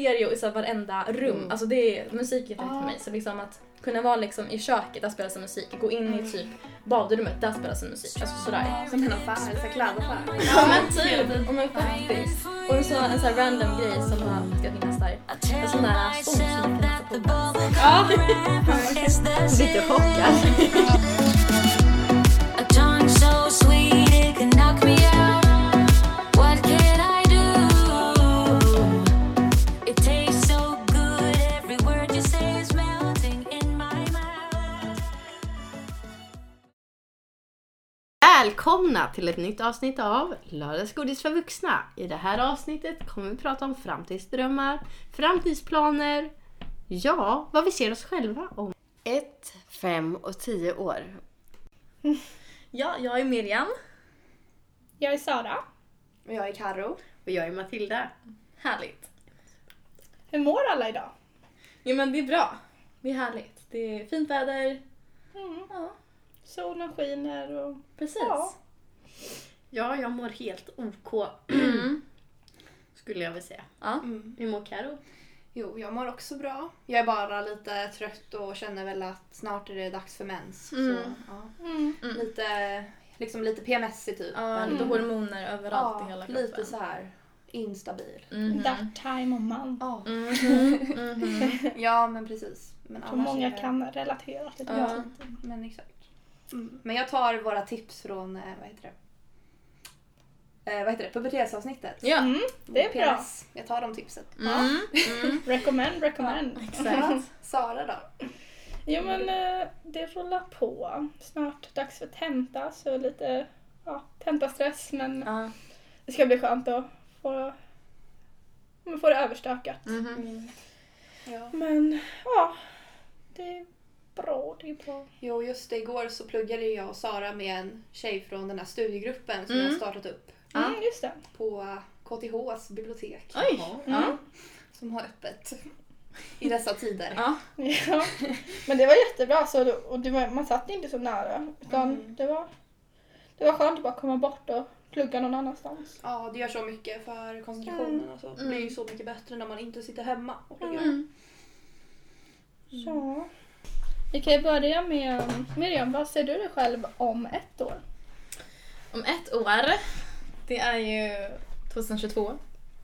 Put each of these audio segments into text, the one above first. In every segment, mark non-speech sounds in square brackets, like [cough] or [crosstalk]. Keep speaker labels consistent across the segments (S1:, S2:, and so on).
S1: stereo i så varenda rum.
S2: Mm.
S1: Alltså det är musik är perfekt
S3: Ah.
S1: för mig. Så liksom att kunna vara liksom i köket, där spelas det musik. Gå in i typ badrummet, där spelas det musik. Alltså sådär.
S3: Som en affär, så här klädaffär.
S1: Ja men [laughs] typ, oh, men faktiskt. Och en sån, en sån här random grej som har ska finnas där. En sån där stång som man kan sätta på.
S3: Ja. [laughs]
S2: Lite chockad. [laughs] Välkomna till ett nytt avsnitt av Lördagsgodis för vuxna. I det här avsnittet kommer vi prata om framtidsdrömmar, framtidsplaner, ja, vad vi ser oss själva om. Ett, fem och tio år. [laughs]
S1: Ja, jag är Miriam.
S3: Jag är Sara.
S4: Och jag är Karo.
S2: Och jag är Matilda.
S1: Härligt.
S3: Hur mår alla idag?
S1: Jo men det är bra. Det är härligt. Det är fint väder.
S3: Mm.
S1: Ja,
S3: Solen skiner och...
S1: precis.
S3: Ja.
S2: Ja, jag mår helt OK.
S1: Mm. [clears throat]
S2: Skulle jag vilja säga.
S1: Ja.
S4: Mm.
S2: Hur mår Karo?
S4: Jo, jag mår också bra. Jag är bara lite trött och känner väl att snart är det dags för mens.
S1: Mm.
S4: Så, ja.
S3: Mm.
S1: Mm.
S4: Lite, liksom lite PMS typ.
S1: Ja, lite hormoner överallt i hela
S4: ja,
S1: kroppen.
S4: lite så här instabil.
S1: Mhm.
S3: That time of month.
S4: Ja,
S1: Mhm. Mhm. [laughs]
S4: ja men precis. Men
S3: Jag tror många
S4: är
S3: kan relatera till
S1: Ja.
S3: det.
S4: Men exakt. Mm. Men jag tar våra tips från, eh, vad heter det? Eh, vad heter det? Pubertetsavsnittet.
S1: Ja.
S3: Mm, det är bra.
S4: Jag tar de tipsen.
S1: Mm. Mm. [laughs]
S3: Recommend, recommend.
S1: Exakt. [laughs]
S4: Sara då?
S3: Jo men eh, det rullar på. Snart dags för tenta så lite ja, tentastress men
S1: Ja.
S3: det ska bli skönt att få, få det överstökat.
S1: Mhm.
S4: Mm. Ja.
S3: Men ja, det är bra. Det är bra.
S4: Jo, just det. Igår så pluggade jag och Sara med en tjej från den här studiegruppen som
S1: Mm.
S4: jag har startat upp
S1: Ja.
S3: Mm, just det.
S4: på KTHs bibliotek.
S1: Oj. Ja.
S4: Som har öppet i dessa tider.
S1: Ja. [laughs]
S3: Ja. Men det var jättebra så, och det var, man satt inte så nära. Utan
S4: Mm.
S3: det, var, det var skönt att bara komma bort och plugga någon annanstans.
S4: Ja, det gör så mycket för koncentrationen. Alltså. Det blir ju så mycket bättre när man inte sitter hemma och pluggar.
S1: Mm.
S3: Ja. Vi kan börja med Miriam, vad ser du dig själv om ett år?
S1: Om ett år, det är ju 2022,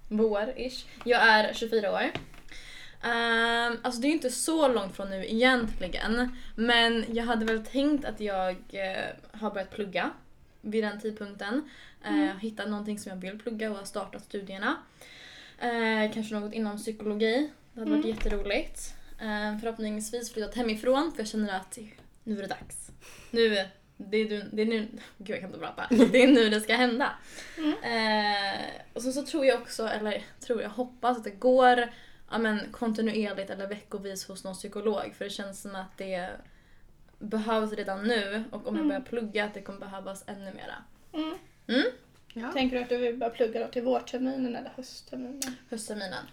S1: vår-ish. Jag är 24 år. Um, alltså det är ju inte så långt från nu egentligen. Men jag hade väl tänkt att jag eh, har börjat plugga vid den tidpunkten. Uh, hittat någonting som jag vill plugga och har startat studierna. Eh, kanske något inom psykologi. Det hade varit jätteroligt. Uh, förhoppningsvis flyttat hemifrån för jag känner att nu är det dags. Nu, det är, du- det är nu, gud jag kan inte prata. Det är nu det ska hända. Eh, och så, så tror jag också, eller tror jag, hoppas att det går ja, men, kontinuerligt eller veckovis hos någon psykolog. För det känns som att det behövs redan nu och om jag börjar plugga att det kommer behövas ännu mera.
S3: Mm.
S1: Mm?
S2: Ja.
S3: Tänker du att du vill börja plugga då till vårterminen eller höstterminen?
S1: Höstterminen.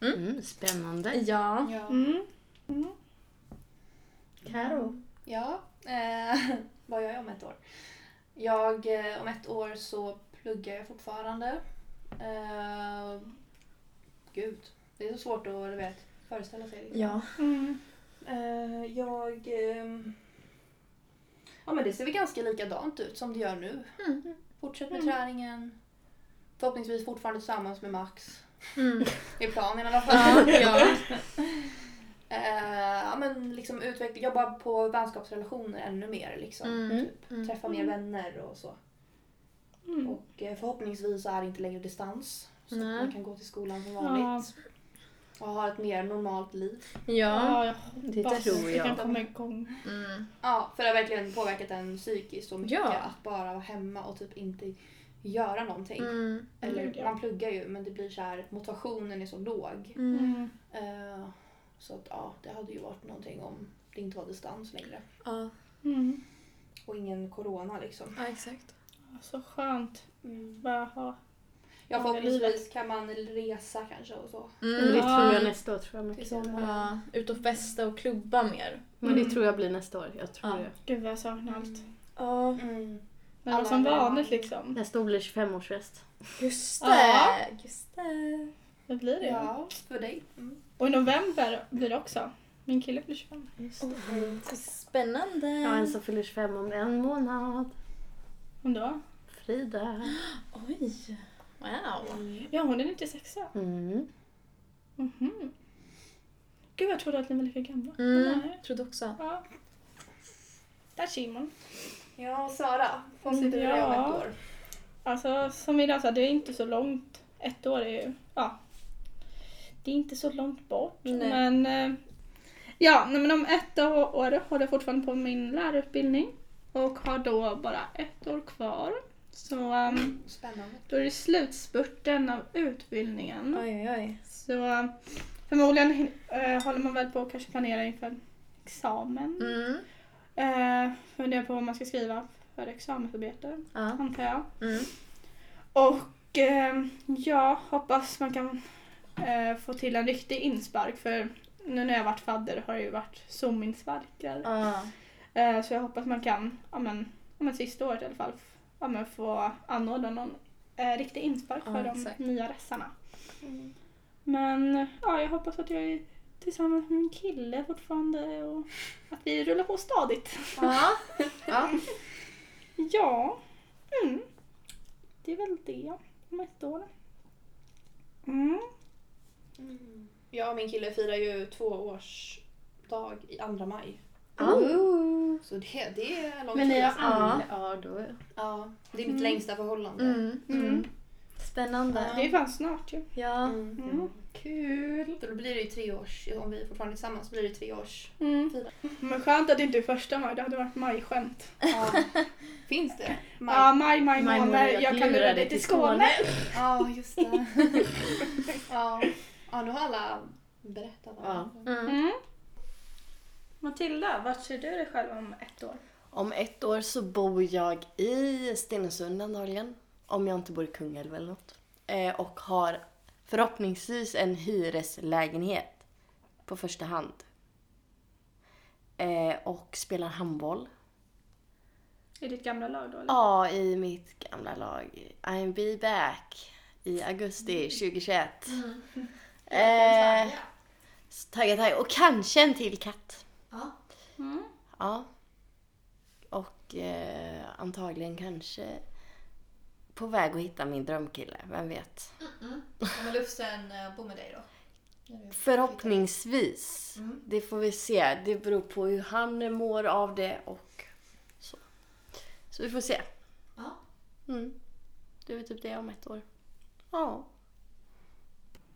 S2: Mm, spännande.
S1: Ja.
S4: Ja.
S3: Mm.
S2: Karo.
S4: Ja, eh, [laughs] vad gör jag om ett år? Jag, eh, om ett år så pluggar jag fortfarande. Eh, gud, det är så svårt att du vet, föreställa sig. liksom.
S1: Ja.
S3: Mm.
S4: Eh, jag... ehm, ja men det ser väl ganska likadant ut som det gör nu.
S1: Mm.
S4: Fortsätt med
S3: Mm.
S4: träningen. Förhoppningsvis fortfarande tillsammans med Max.
S1: Mm. [laughs]
S4: Är planen i alla fall.
S1: Ja. [laughs]
S4: Ja men liksom utveckla, jobba på vänskapsrelationer ännu mer liksom.
S1: Mm.
S4: Typ.
S1: Mm.
S4: Träffa mer vänner och så.
S3: Mm.
S4: Och eh, förhoppningsvis är det inte längre distans. Så att
S1: Nej.
S4: man kan gå till skolan som
S3: Ja.
S4: vanligt. Och ha ett mer normalt liv.
S1: Ja.
S3: Ja, jag
S2: Det tror
S3: det
S2: jag.
S3: kan komma igång.
S1: Mm.
S4: Ja, för det har verkligen påverkat en psykiskt så mycket
S1: Ja.
S4: att bara vara hemma och typ inte göra någonting.
S1: Mm.
S4: Eller
S3: Gud, ja.
S4: man pluggar ju men det blir så här motivationen är så låg.
S1: Mm.
S3: Mm.
S4: Eh, så att ja, det hade ju varit någonting om det inte var distans längre.
S1: Ja.
S3: Mm.
S4: Och ingen corona liksom.
S1: ja, exakt.
S3: Så skönt.
S4: Mm.
S3: Bara ha.
S4: Ja, förhoppningsvis kan man resa kanske och så.
S2: Men det
S1: Mm.
S2: tror jag nästa år. Tror jag mycket.
S1: Ja, ut och festa och klubba mer.
S2: Men det
S3: Mm.
S2: tror jag blir nästa år. Jag tror
S1: Ja.
S2: det.
S3: Gud vad jag saknar allt.
S1: Ja.
S4: Mm.
S3: Men det var som vanligt liksom.
S2: Nästa år blir 25-årsfest.
S1: Just
S3: Ja.
S1: det. Just det.
S3: Det blir det.
S4: Ja, för dig. Mm.
S3: Och i november blir det också. Min kille blir 25.
S1: Spännande.
S2: Jag har en som fyller 25 om en månad.
S3: Vem då?
S2: Frida.
S1: Oj. Wow.
S3: Ja, hon är 96.
S2: Mm.
S3: Mhm. Gud, jag trodde att ni var lika gamla.
S1: Mm,
S3: Nej.
S1: trodde också.
S3: Ja. Där ser man.
S4: Ja, Sara. Vad ser du
S3: Ja.
S4: om ett år?
S3: Alltså, som idag sa, det är inte så långt. Ett år är ju, ja. Det är inte så långt bort.
S1: Nej.
S3: Men, eh, ja, nej, men om ett år håller jag fortfarande på min lärarutbildning. Och har då bara ett år kvar. Så um, då är det slutspurten av utbildningen.
S1: Oj, oj.
S3: Så eh, förmodligen uh, håller man väl på att kanske planera inför examen.
S1: Mm.
S3: Uh, funderar på vad man ska skriva för examensarbete,
S1: Ja.
S3: antar jag.
S1: Mm.
S3: Och eh, jag hoppas man kan eh, få till en riktig inspark för nu när jag varit fadder har det ju varit Zoom-insparkar.
S1: Ja.
S3: Eh, så jag hoppas man kan, ja men, ja, men sista året i alla fall, ja, men få anordna någon eh, riktig inspark
S1: Ja,
S3: för de
S1: exakt.
S3: nya ressarna. Men ja, jag hoppas att jag tillsammans med min kille fortfarande och att vi rullar på stadigt.
S1: Ja. [laughs] ja.
S3: Ja, mm. det är väl det om ett år. Mm.
S4: Ja, min kille firar ju tvåårsdag i andra maj.
S2: Oh.
S4: Så det, det är långt
S2: Men ni har alla... Ja, då...
S4: Ja, det är mitt längsta förhållande.
S1: Mm.
S3: Mm.
S1: Spännande.
S3: Det är fan snart ju.
S1: Ja.
S4: Kul! Då blir det ju tre års, om vi är fortfarande tillsammans, blir det tre års
S3: Mm. Men skönt att det inte är första maj, det hade varit majskämt.
S4: Ja. [laughs] Finns det? Maj.
S3: Ja, maj, maj,
S2: Maj
S3: månad.
S2: månad,
S3: Jag kan lura dig till Skåne.
S4: Ja, just det. [laughs] ja. ja, nu har alla berättat.
S2: Ja.
S1: Mm.
S3: Mm. Matilda, vart ser du dig själv om ett år?
S2: Om ett år så bor jag i Stenungsund antagligen. Om jag inte bor i Kungälv eller något. Eh, och har förhoppningsvis en hyreslägenhet på första hand. Eh, och spelar handboll.
S3: I ditt gamla lag då eller?
S2: Ja, i mitt gamla lag. I'm be back i augusti 2021. [laughs] Eh, tagga, tagga. Och kanske en till katt.
S1: Ja.
S3: Mm.
S2: Ja. Och eh, antagligen kanske på väg att hitta min drömkille. Vem vet?
S4: Kommer Lufsen eh, bo med dig då?
S2: Förhoppningsvis.
S4: Mm.
S2: Det får vi se. Det beror på hur han mår av det och så. Så vi får se.
S1: Ja.
S2: Mm. Det är väl typ det om ett år. Ja.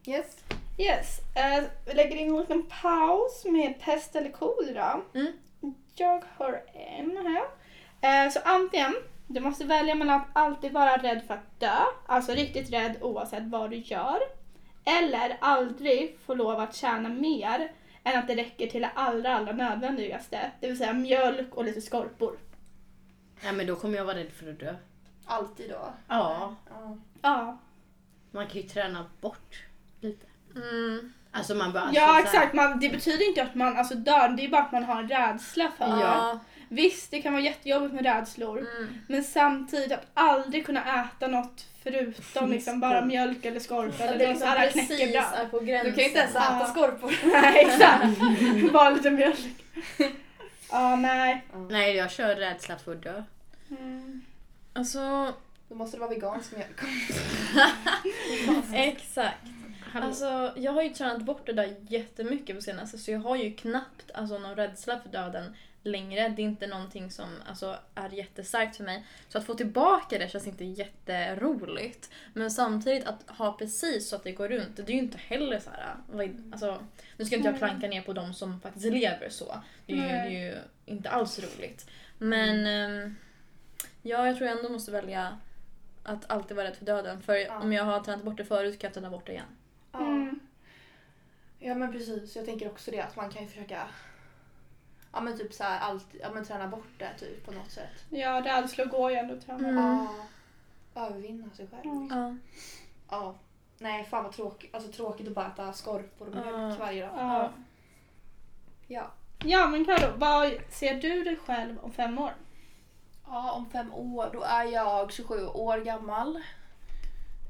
S4: Yes.
S3: Yes, eh, vi lägger in en liten paus med pest eller kolera.
S1: Mm.
S3: Jag har en här. Eh, så antingen, du måste välja mellan att alltid vara rädd för att dö, alltså riktigt rädd oavsett vad du gör. Eller aldrig få lov att tjäna mer än att det räcker till det allra, allra nödvändigaste. Det vill säga mjölk och lite skorpor.
S2: ja. men då kommer jag vara rädd för att dö.
S4: Alltid då?
S2: Ja.
S4: Ja.
S3: Ja,
S2: Man kan ju träna bort lite.
S1: Mm.
S2: Alltså man bara...
S3: ja
S2: alltså,
S3: exakt. Man, det betyder inte att man alltså, dör, det är bara att man har en rädsla för det.
S1: Ja.
S3: Visst, det kan vara jättejobbigt med rädslor.
S1: Mm.
S3: Men samtidigt att aldrig kunna äta något förutom liksom bara mjölk eller skorpor eller något sånt här
S1: precis
S3: knäckebröd.
S1: är på gränsen.
S4: Du kan ju inte ens
S3: Ja.
S4: äta skorpor. [laughs]
S3: Nej, exakt. bara lite mjölk. Ja, nej.
S2: Nej, jag kör rädsla för att dö.
S3: Mm.
S1: Alltså,
S4: Då måste det vara vegansk mjölk. [laughs]
S1: exakt. Alltså, jag har ju tränat bort det där jättemycket på senaste så jag har ju knappt alltså, någon rädsla för döden längre. Det är inte någonting som alltså, är jättestarkt för mig. Så att få tillbaka det känns inte jätteroligt. Men samtidigt att ha precis så att det går runt, det är ju inte heller så här... vad- Alltså, nu ska inte jag planka ner på de som faktiskt lever så. Det är ju, det är ju inte alls roligt. Men ehm, ja, jag tror jag ändå måste välja att alltid vara rädd för döden. För
S4: Ja.
S1: om jag har tränat bort det förut kan jag träna bort det igen.
S4: Ja.
S3: Mm.
S4: ja men precis, jag tänker också det att man kan ju försöka Ja men typ så här, alltid, ja men träna bort det typ på något sätt.
S3: Ja, rädslor går ju ändå att träna.
S1: Mm.
S4: Ja. Övervinna sig själv.
S3: Mm.
S4: Liksom.
S1: Ja.
S4: Ja. Nej fan vad tråkigt, alltså tråkigt att bara äta skorpor och mjölk varje dag.
S3: Ja.
S4: Ja.
S3: ja, men Karo, vad ser du dig själv om fem år?
S4: Ja, om fem år då är jag 27 år gammal.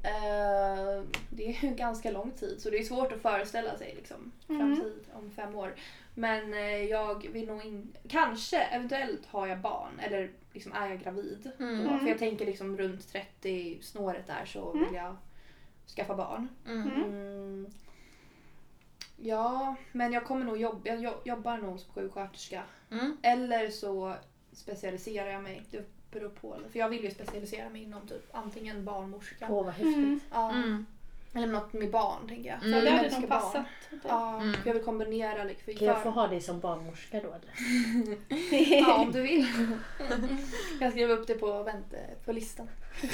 S4: Eh, det är ju ganska lång tid så det är svårt att föreställa sig liksom,
S3: Mm.
S4: framtid om fem år. Men eh, jag vill nog in... Kanske, eventuellt har jag barn eller liksom är jag gravid.
S1: Mm.
S4: Då, för jag tänker liksom runt 30 snåret där så
S3: Mm.
S4: vill jag skaffa barn.
S1: Mm.
S4: Mm. Ja, men jag kommer nog jobba, jag jo- jobbar nog som sjuksköterska.
S1: Mm.
S4: Eller så specialiserar jag mig. Det beror på. För jag vill ju specialisera mig inom typ antingen barnmorska.
S2: Åh vad häftigt.
S3: Mm.
S4: Ja. Eller något med barn tänker jag.
S1: Mm.
S3: Ja, det hade nog passat.
S4: Ja,
S1: Mm.
S4: för jag vill kombinera liksom.
S2: Kan jag få ha dig som barnmorska då eller? [laughs]
S4: Ja, om du vill. [laughs] jag skriver upp det på, vänt, på listan. [laughs]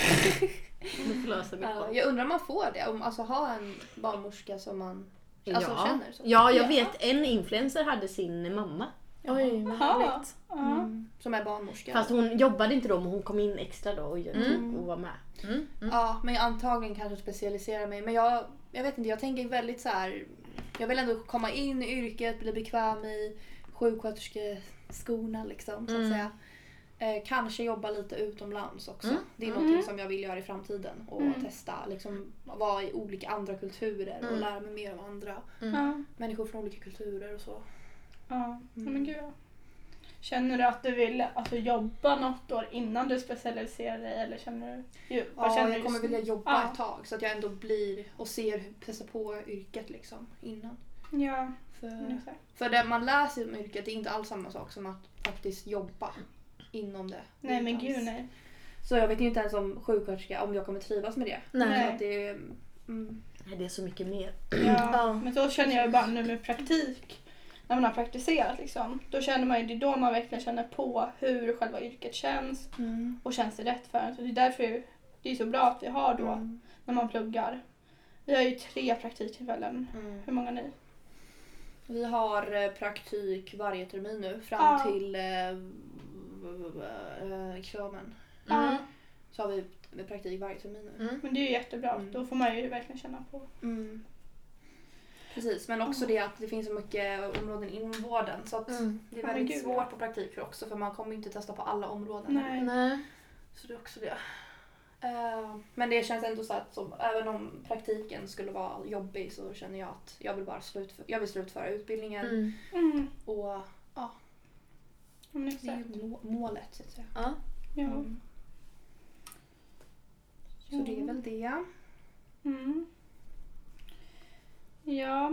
S4: Ja, jag undrar om man får det. Om, alltså ha en barnmorska som man alltså,
S2: ja.
S4: känner. Så.
S2: ja, jag
S3: Ja.
S2: vet en influencer hade sin mamma.
S1: Oj, vad härligt.
S3: Ja.
S4: Mm. Som är barnmorska.
S2: Fast hon jobbade inte då men hon kom in extra då och,
S1: Mm.
S2: och var med.
S1: Mm. Mm.
S4: Ja, men jag antagligen kanske specialisera mig. Men jag, jag vet inte, jag tänker väldigt så här. Jag vill ändå komma in i yrket, bli bekväm i sjuksköterskeskorna liksom så att
S1: Mm.
S4: säga. Eh, kanske jobba lite utomlands också.
S1: Mm.
S4: Det är
S3: Mm.
S4: någonting som jag vill göra i framtiden. Och
S3: Mm.
S4: testa, liksom vara i olika andra kulturer och
S1: Mm.
S4: lära mig mer av andra
S1: Mm.
S4: Människor från olika kulturer och så.
S3: Ja.
S4: Mm.
S3: Men gud. ja. Känner du att du vill alltså, jobba något år innan du specialiserar dig eller känner du? Ju,
S4: Ja,
S3: känner
S4: jag
S3: du
S4: kommer
S3: nu?
S4: vilja jobba
S3: Ja.
S4: ett tag så att jag ändå blir och ser, hur- testa på yrket liksom innan.
S3: Ja,
S4: För, för det man läser om yrket är inte alls samma sak som att faktiskt jobba inom det.
S3: Nej men gud nej.
S4: Så jag vet ju inte ens som sjuksköterska om jag kommer trivas med det.
S1: Nej.
S4: Så att det är, mm,
S2: Nej, Det är så mycket mer.
S3: Ja,
S1: Ja.
S3: Men så känner jag ju bara nu med praktik. När man har praktiserat liksom. Då känner man ju, det är då man verkligen känner på hur själva yrket känns. Och känns det rätt för en. Så det är därför det är så bra att vi har då
S4: Mm.
S3: när man pluggar. Vi har ju tre praktiktillfällen.
S4: Mm.
S3: Hur många har ni?
S4: Vi har eh, praktik varje termin nu fram
S3: Ja.
S4: till eh, eh, examen.
S1: Mm.
S4: Så har vi med praktik varje termin nu.
S1: Mm.
S3: Men det är ju jättebra.
S4: Mm.
S3: Då får man ju verkligen känna på.
S4: Mm. Precis, men också det att det finns så mycket områden inom vården så att
S1: Mm.
S4: det är väldigt
S3: gud,
S4: svårt på praktik för också för man kommer ju inte testa på alla områden.
S3: Nej.
S1: Nej.
S4: Så det är också det. Eh, men det känns ändå så att som, även om praktiken skulle vara jobbig så känner jag att jag vill bara slutföra, jag vill slutföra utbildningen
S1: Mm.
S3: Mm.
S4: och
S3: Ja, Men
S4: det är
S3: exakt.
S4: ju må- målet så att säga.
S1: Ja.
S3: Ja.
S4: Mm. Så det är väl det.
S3: Mm.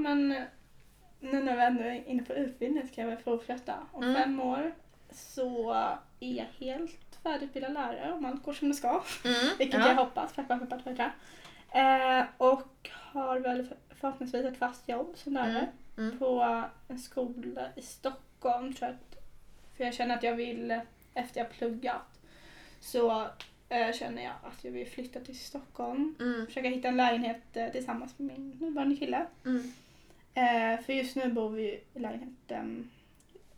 S3: Men nu när vi ändå är inne på utbildning ska jag väl fortsätta. Om
S1: Mm.
S3: fem år så är jag helt färdigutbildad lärare om allt går som det ska.
S1: Mm. [laughs]
S3: Vilket
S1: ja.
S3: jag hoppas. Peppar, peppar, peppar. Eh, och har väl förhoppningsvis ett fast jobb som lärare
S1: Mm. Mm.
S3: på en skola i Stockholm. Tror jag för jag känner att jag vill, efter jag pluggat, så eh, känner jag att jag vill flytta till Stockholm.
S1: Mm.
S3: Försöka hitta en lägenhet eh, tillsammans med min nuvarande kille.
S1: Mm.
S3: Eh, för just nu bor vi i lägenheten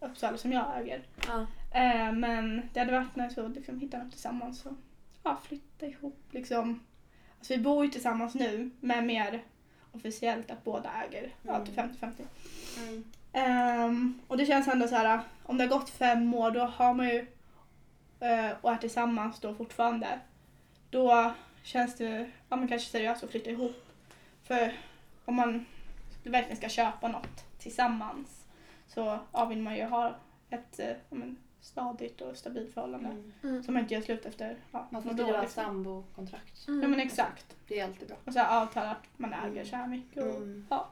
S3: Uppsala som jag äger.
S1: Ja.
S3: Eh, men det hade varit nice att liksom, hitta något tillsammans och ja, flytta ihop liksom. Alltså vi bor ju tillsammans nu men mer officiellt att båda äger. Ja,
S4: Mm.
S3: till 50-50.
S4: Mm.
S3: Ehm, och det känns ändå så här, om det har gått fem år då har man ju eh, och är tillsammans då fortfarande. Då känns det ja, men kanske seriöst att flytta ihop. För om man verkligen ska köpa något tillsammans så ja, vill man ju ha ett eh, ja, men, stadigt och stabilt förhållande.
S4: Mm.
S1: Mm.
S3: Så man inte gör slut efter ja,
S4: Man får skriva
S3: liksom.
S4: sambokontrakt.
S1: Mm.
S3: Ja men exakt.
S4: Det är alltid bra.
S3: Och så avtala att man äger
S4: Mm.
S3: så här mycket. Och,
S4: Mm.
S3: ja.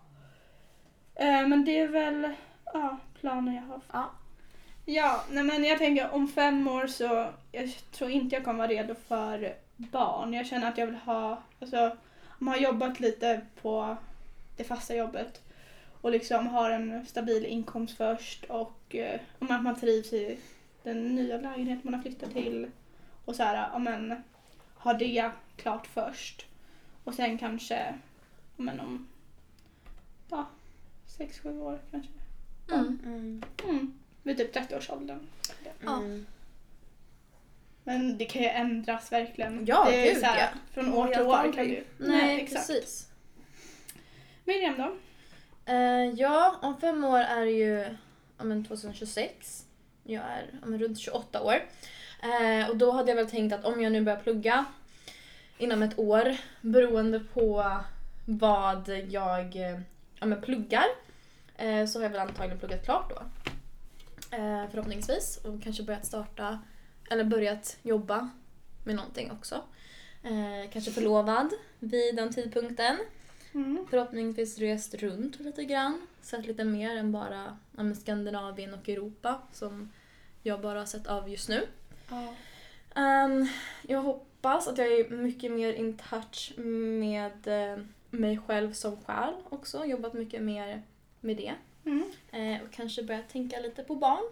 S3: Eh, men det är väl ja, planen jag har
S4: Ja.
S3: Ja, nej men jag tänker om fem år så jag tror inte jag kommer vara redo för barn. Jag känner att jag vill ha, alltså om man har jobbat lite på det fasta jobbet och liksom har en stabil inkomst först och eh, om att man trivs i den nya lägenhet man har flyttat till och så här, ja men ha det klart först och sen kanske, ja men om, ja, sex, sju år kanske.
S1: Mm.
S4: Mm.
S3: Mm, vid typ 30-årsåldern.
S1: Ja.
S4: Mm.
S3: Men det kan ju ändras verkligen.
S1: Ja,
S3: det är
S1: gud,
S3: så här,
S1: ja.
S3: Från år till år kan du.
S1: Nej, precis.
S3: Miriam då?
S1: Uh, ja, om fem år är det ju om 2026. Jag är om runt 28 år. Uh, och då hade jag väl tänkt att om jag nu börjar plugga inom ett år beroende på vad jag ja, men pluggar. uh, så har jag väl antagligen pluggat klart då. Förhoppningsvis och kanske börjat starta eller börjat jobba med någonting också. Eh, kanske förlovad vid den tidpunkten.
S3: Mm.
S1: Förhoppningsvis rest runt lite grann. Sett lite mer än bara ja, Skandinavien och Europa som jag bara har sett av just nu.
S3: Ja.
S1: Ehm, jag hoppas att jag är mycket mer in touch med eh, mig själv som själ också. Jobbat mycket mer med det.
S3: Mm.
S1: Eh, och kanske börjat tänka lite på barn.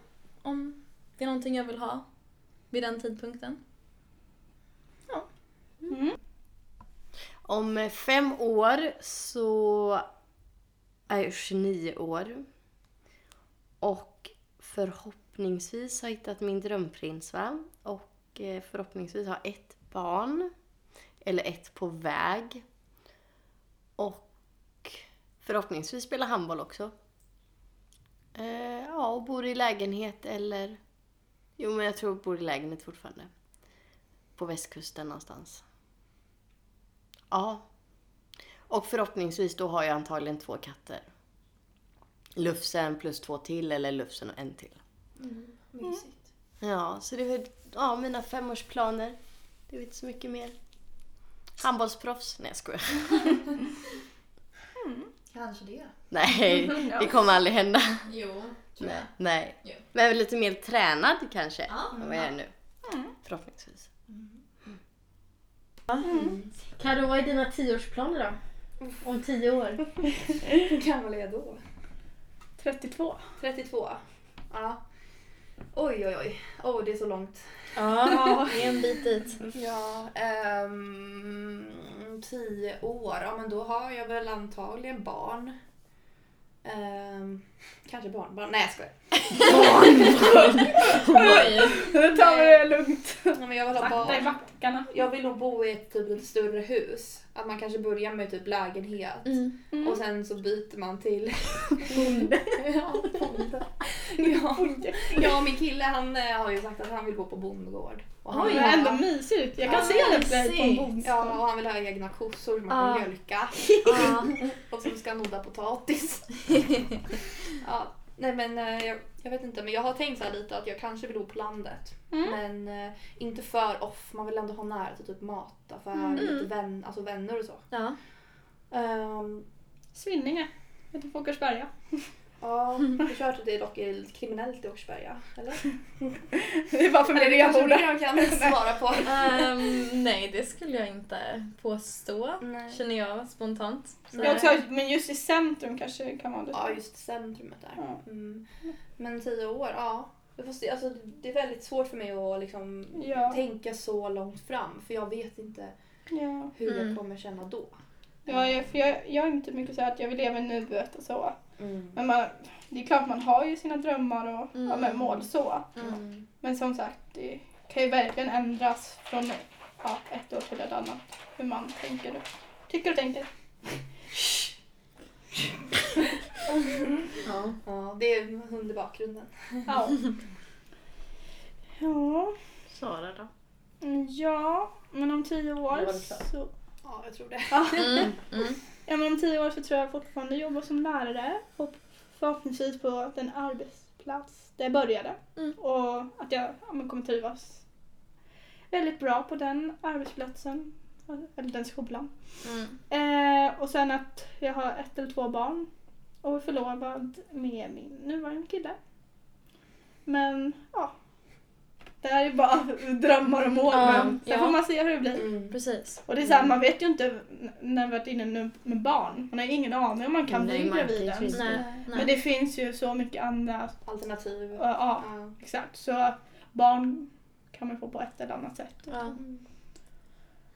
S1: Om det är någonting jag vill ha vid den tidpunkten.
S3: Mm.
S2: Om fem år så är jag 29 år. Och förhoppningsvis har jag hittat min drömprins va? Och eh, förhoppningsvis har ett barn. Eller ett på väg. Och förhoppningsvis spela handboll också. Eh, ja, och bor i lägenhet eller... Jo, men jag tror jag bor i lägenhet fortfarande. På västkusten någonstans. Ja. Och förhoppningsvis då har jag antagligen två katter. Lufsen plus två till eller Lufsen och en till.
S4: Mysigt.
S2: Ja, så det är ja, mina femårsplaner. Det är inte så mycket mer. Handbollsproffs? Nej jag skojar.
S4: Kanske det.
S2: Nej, [laughs] det kommer aldrig hända.
S1: Jo,
S2: Nej. Nej.
S1: Jo.
S2: Men lite mer tränad kanske
S1: Ja.
S2: än vad jag är nu. Förhoppningsvis.
S5: Karo, vad är dina tioårsplaner då? Om tio år? [laughs]
S4: Hur gammal är jag då?
S3: 32.
S4: 32. Ja. Oj, oj, oj. Åh, det är så långt.
S1: Ja, det är en bit dit.
S4: Ja, ehm, tio år. Ja, men då har jag väl antagligen barn. Ehm, kanske barnbarn. Nej, jag skojar.
S1: Oj.
S3: Nu tar vi det lugnt.
S4: Ja, men jag vill ha
S3: Sakta i
S4: barn.
S3: backarna.
S4: Jag vill nog bo i ett typ lite större hus. Att man kanske börjar med typ lägenhet.
S1: Mm.
S4: Och sen så byter man till...
S3: Bonde. [laughs]
S4: ja, bonde. Ja. ja, min kille han eh, har ju sagt att han vill gå på bondgård. Och han
S3: Oj,
S4: ha-
S3: ändå mysigt. Jag kan
S1: Ja,
S3: se det på en bondgård.
S4: Ja, och han vill ha egna kossor som man kan mjölka. [laughs] [laughs] Och som ska nodda potatis. [laughs] ja, nej men eh, jag, jag vet inte, men jag har tänkt så här lite att jag kanske vill bo på landet.
S3: Mm.
S4: Men eh, inte för off, man vill ändå ha nära till typ mataffär,
S1: Mm.
S4: lite vän, alltså vänner och så.
S1: Ja.
S4: Um,
S3: Svinninge. Utanför Åkersberga.
S4: Ja, jag har hört att det dock är lite kriminellt i Åkersberga, eller? [laughs]
S3: Det är bara för
S4: kanske
S3: renbordare.
S4: Miriam kan [laughs] svara på.
S1: Ehm, nej, det skulle jag inte påstå.
S4: Nej.
S1: Känner jag spontant.
S3: Jag också, men just i centrum kanske det kan vara lite.
S4: Ja, just centrumet där.
S3: Ja.
S4: Mm. Men tio år, ja. Får se, alltså, det är väldigt svårt för mig att liksom
S3: Ja.
S4: tänka så långt fram för jag vet inte
S3: Ja.
S4: hur
S1: Mm.
S4: jag kommer känna då.
S3: Ja, jag, för jag, jag är inte mycket så att jag vill leva i nuet och så.
S4: Mm.
S3: Men man, det är klart man har ju sina drömmar och ja,
S1: Mm.
S3: men mål så.
S4: Mm.
S3: Men som sagt, det kan ju verkligen ändras från ja, ett år till ett annat. Hur man tänker och tycker och tänker.
S1: Ja.
S4: Ja, det är i bakgrunden.
S3: Ja. Ja.
S2: Sara då?
S3: Ja, men om tio år så...
S4: Ja, jag tror det.
S1: Mm. Mm.
S3: Ja, men om tio år så tror jag fortfarande jobba som lärare och förhoppningsvis på den arbetsplats där jag började.
S1: Mm.
S3: Och att jag ja, kommer trivas väldigt bra på den arbetsplatsen, eller den skolan.
S1: Mm.
S3: Eh, och sen att jag har ett eller två barn och är förlovad med min nuvarande kille. Men ja, det här är bara drömmar och mål.
S1: Ja,
S3: men sen
S1: ja.
S3: får man se hur det blir.
S4: Mm.
S1: Precis.
S3: Och det är så här, man vet ju inte när vi varit inne nu med barn. Man har ingen aning om man kan bli
S2: man
S3: gravid ens. Men det finns ju så mycket andra.
S4: Alternativ.
S3: Ja, ja,
S4: Ja.
S3: exakt. Så barn kan man få på ett eller annat sätt.
S1: Ja,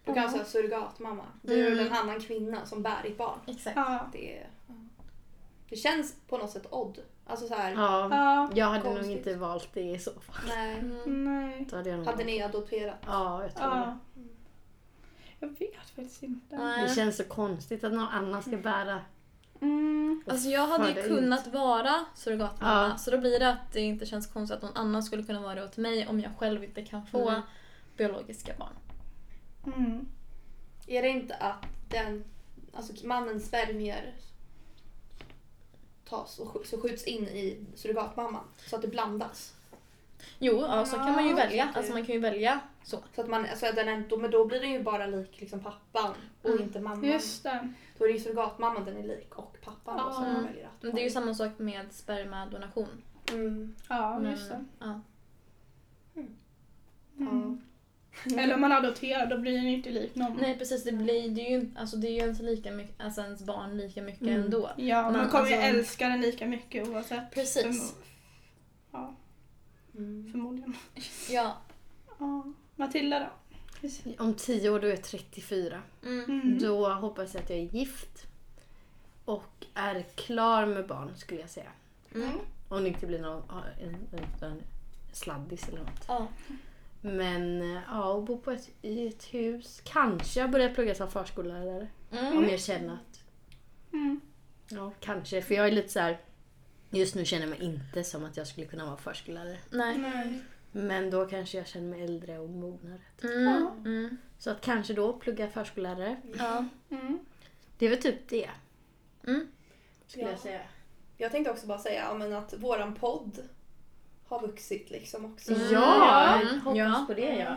S4: Du kan säga surrogatmamma. Du är
S1: Mm.
S4: en annan kvinna som bär ditt barn.
S1: exakt.
S3: Ja.
S4: Det, det känns på något sätt odd. Alltså så här,
S2: Ja,
S3: Ja.
S2: jag hade nog
S4: Konstigt.
S2: inte valt det i så fall.
S4: nej.
S1: Mm.
S3: Nej.
S2: Då hade jag nog
S4: Hade ni adopterat?
S2: Ja, jag tror
S3: Ja. Jag vet faktiskt inte.
S2: det.
S1: Nej.
S2: Det känns så konstigt att någon annan ska bära.
S3: Mm.
S1: Alltså jag hade ju
S2: ut.
S1: kunnat vara surrogatmamma
S2: Ja.
S1: så då blir det att det inte känns konstigt att någon annan skulle kunna vara det åt mig om jag själv inte kan få
S2: Mm.
S1: biologiska barn.
S3: Mm.
S4: Är det inte att den, alltså mannens spermier tas och sk- så skjuts in i surrogatmamman så att det blandas?
S1: Jo, ja, så kan man ju
S3: Ja,
S1: välja. Alltså man kan ju välja så.
S4: Så att man, alltså att den är, då, men då blir den ju bara lik liksom pappan och
S1: Mm.
S4: inte mamman.
S3: Just det.
S4: Då är det ju surrogatmamman den är lik och pappan då som
S3: Ja.
S4: man väljer att
S1: Men Det är ju samma sak med spermadonation.
S4: Mm.
S3: Ja,
S1: Men,
S3: just det.
S1: Ja.
S3: Mm. [laughs] Eller om man adopterar, då blir den ju inte lik någon.
S1: Nej precis, det, blir, det, är ju, alltså, det är ju inte lika mycket, alltså ens barn lika mycket
S2: Mm.
S1: ändå.
S3: Ja, man
S1: Men
S3: kommer ju
S1: alltså-
S3: älska den lika mycket oavsett.
S1: Precis.
S3: Förmo- ja,
S4: Mm.
S3: förmodligen. [laughs]
S1: Ja.
S3: Ja. Matilda då?
S2: Om tio år då är jag 34.
S1: Mm.
S3: Mm.
S2: Då hoppas jag att jag är gift. Och är klar med barn skulle jag säga.
S1: Mm.
S2: Om det inte blir någon en, en, en sladdis eller något.
S1: Ja.
S2: Men eh, ja, och bo på ett, i ett hus. Kanske jag börjar plugga som förskollärare.
S1: Mm.
S2: Om jag känner att,
S3: Mm.
S2: ja kanske. För jag är lite så här. Just nu känner jag mig inte som att jag skulle kunna vara förskollärare.
S1: Nej.
S3: Nej.
S2: Men då kanske jag känner mig äldre och mognare.
S1: Mm. Mm.
S2: Så att kanske då plugga förskollärare.
S1: Ja.
S3: Mm.
S2: Det är väl typ det.
S1: Mm.
S2: Skulle
S4: Ja.
S2: jag säga.
S4: Jag tänkte också bara säga ja, men att våran podd har vuxit liksom också.
S1: Mm.
S2: Ja,
S1: Mm.
S2: hoppas
S1: Ja.
S2: på det ja.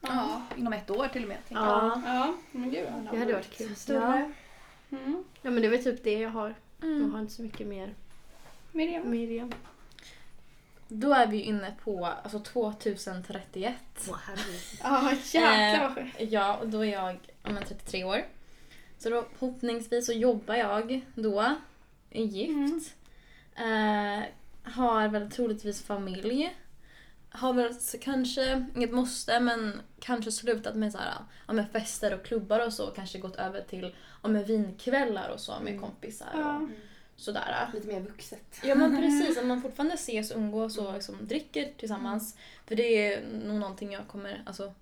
S4: Ja, inom ett år till och med. tänker
S2: Ja,
S3: Ja, men gud ja.
S2: det hade varit kul.
S4: Större.
S3: Mm.
S2: Ja men det är väl typ det jag har. Jag
S1: Mm.
S2: har inte så mycket mer.
S3: Miriam?
S2: Miriam.
S1: Då är vi inne på alltså 2031.
S2: Åh herregud. [laughs]
S3: Ja, jäklar.
S1: Eh, ja, och då är jag ja, men 33 år. Så då förhoppningsvis så jobbar jag då, är gift. Eh, har väl troligtvis familj. Har väl kanske, inget måste, men kanske slutat med, så här, ja, med fester och klubbar och så. Kanske gått över till ja, med vinkvällar och så med
S4: Mm.
S1: kompisar
S3: Ja.
S1: och sådär.
S4: Lite mer vuxet.
S1: Ja men [laughs] precis, om man fortfarande ses och umgås och liksom dricker tillsammans. För det är nog någonting jag kommer alltså,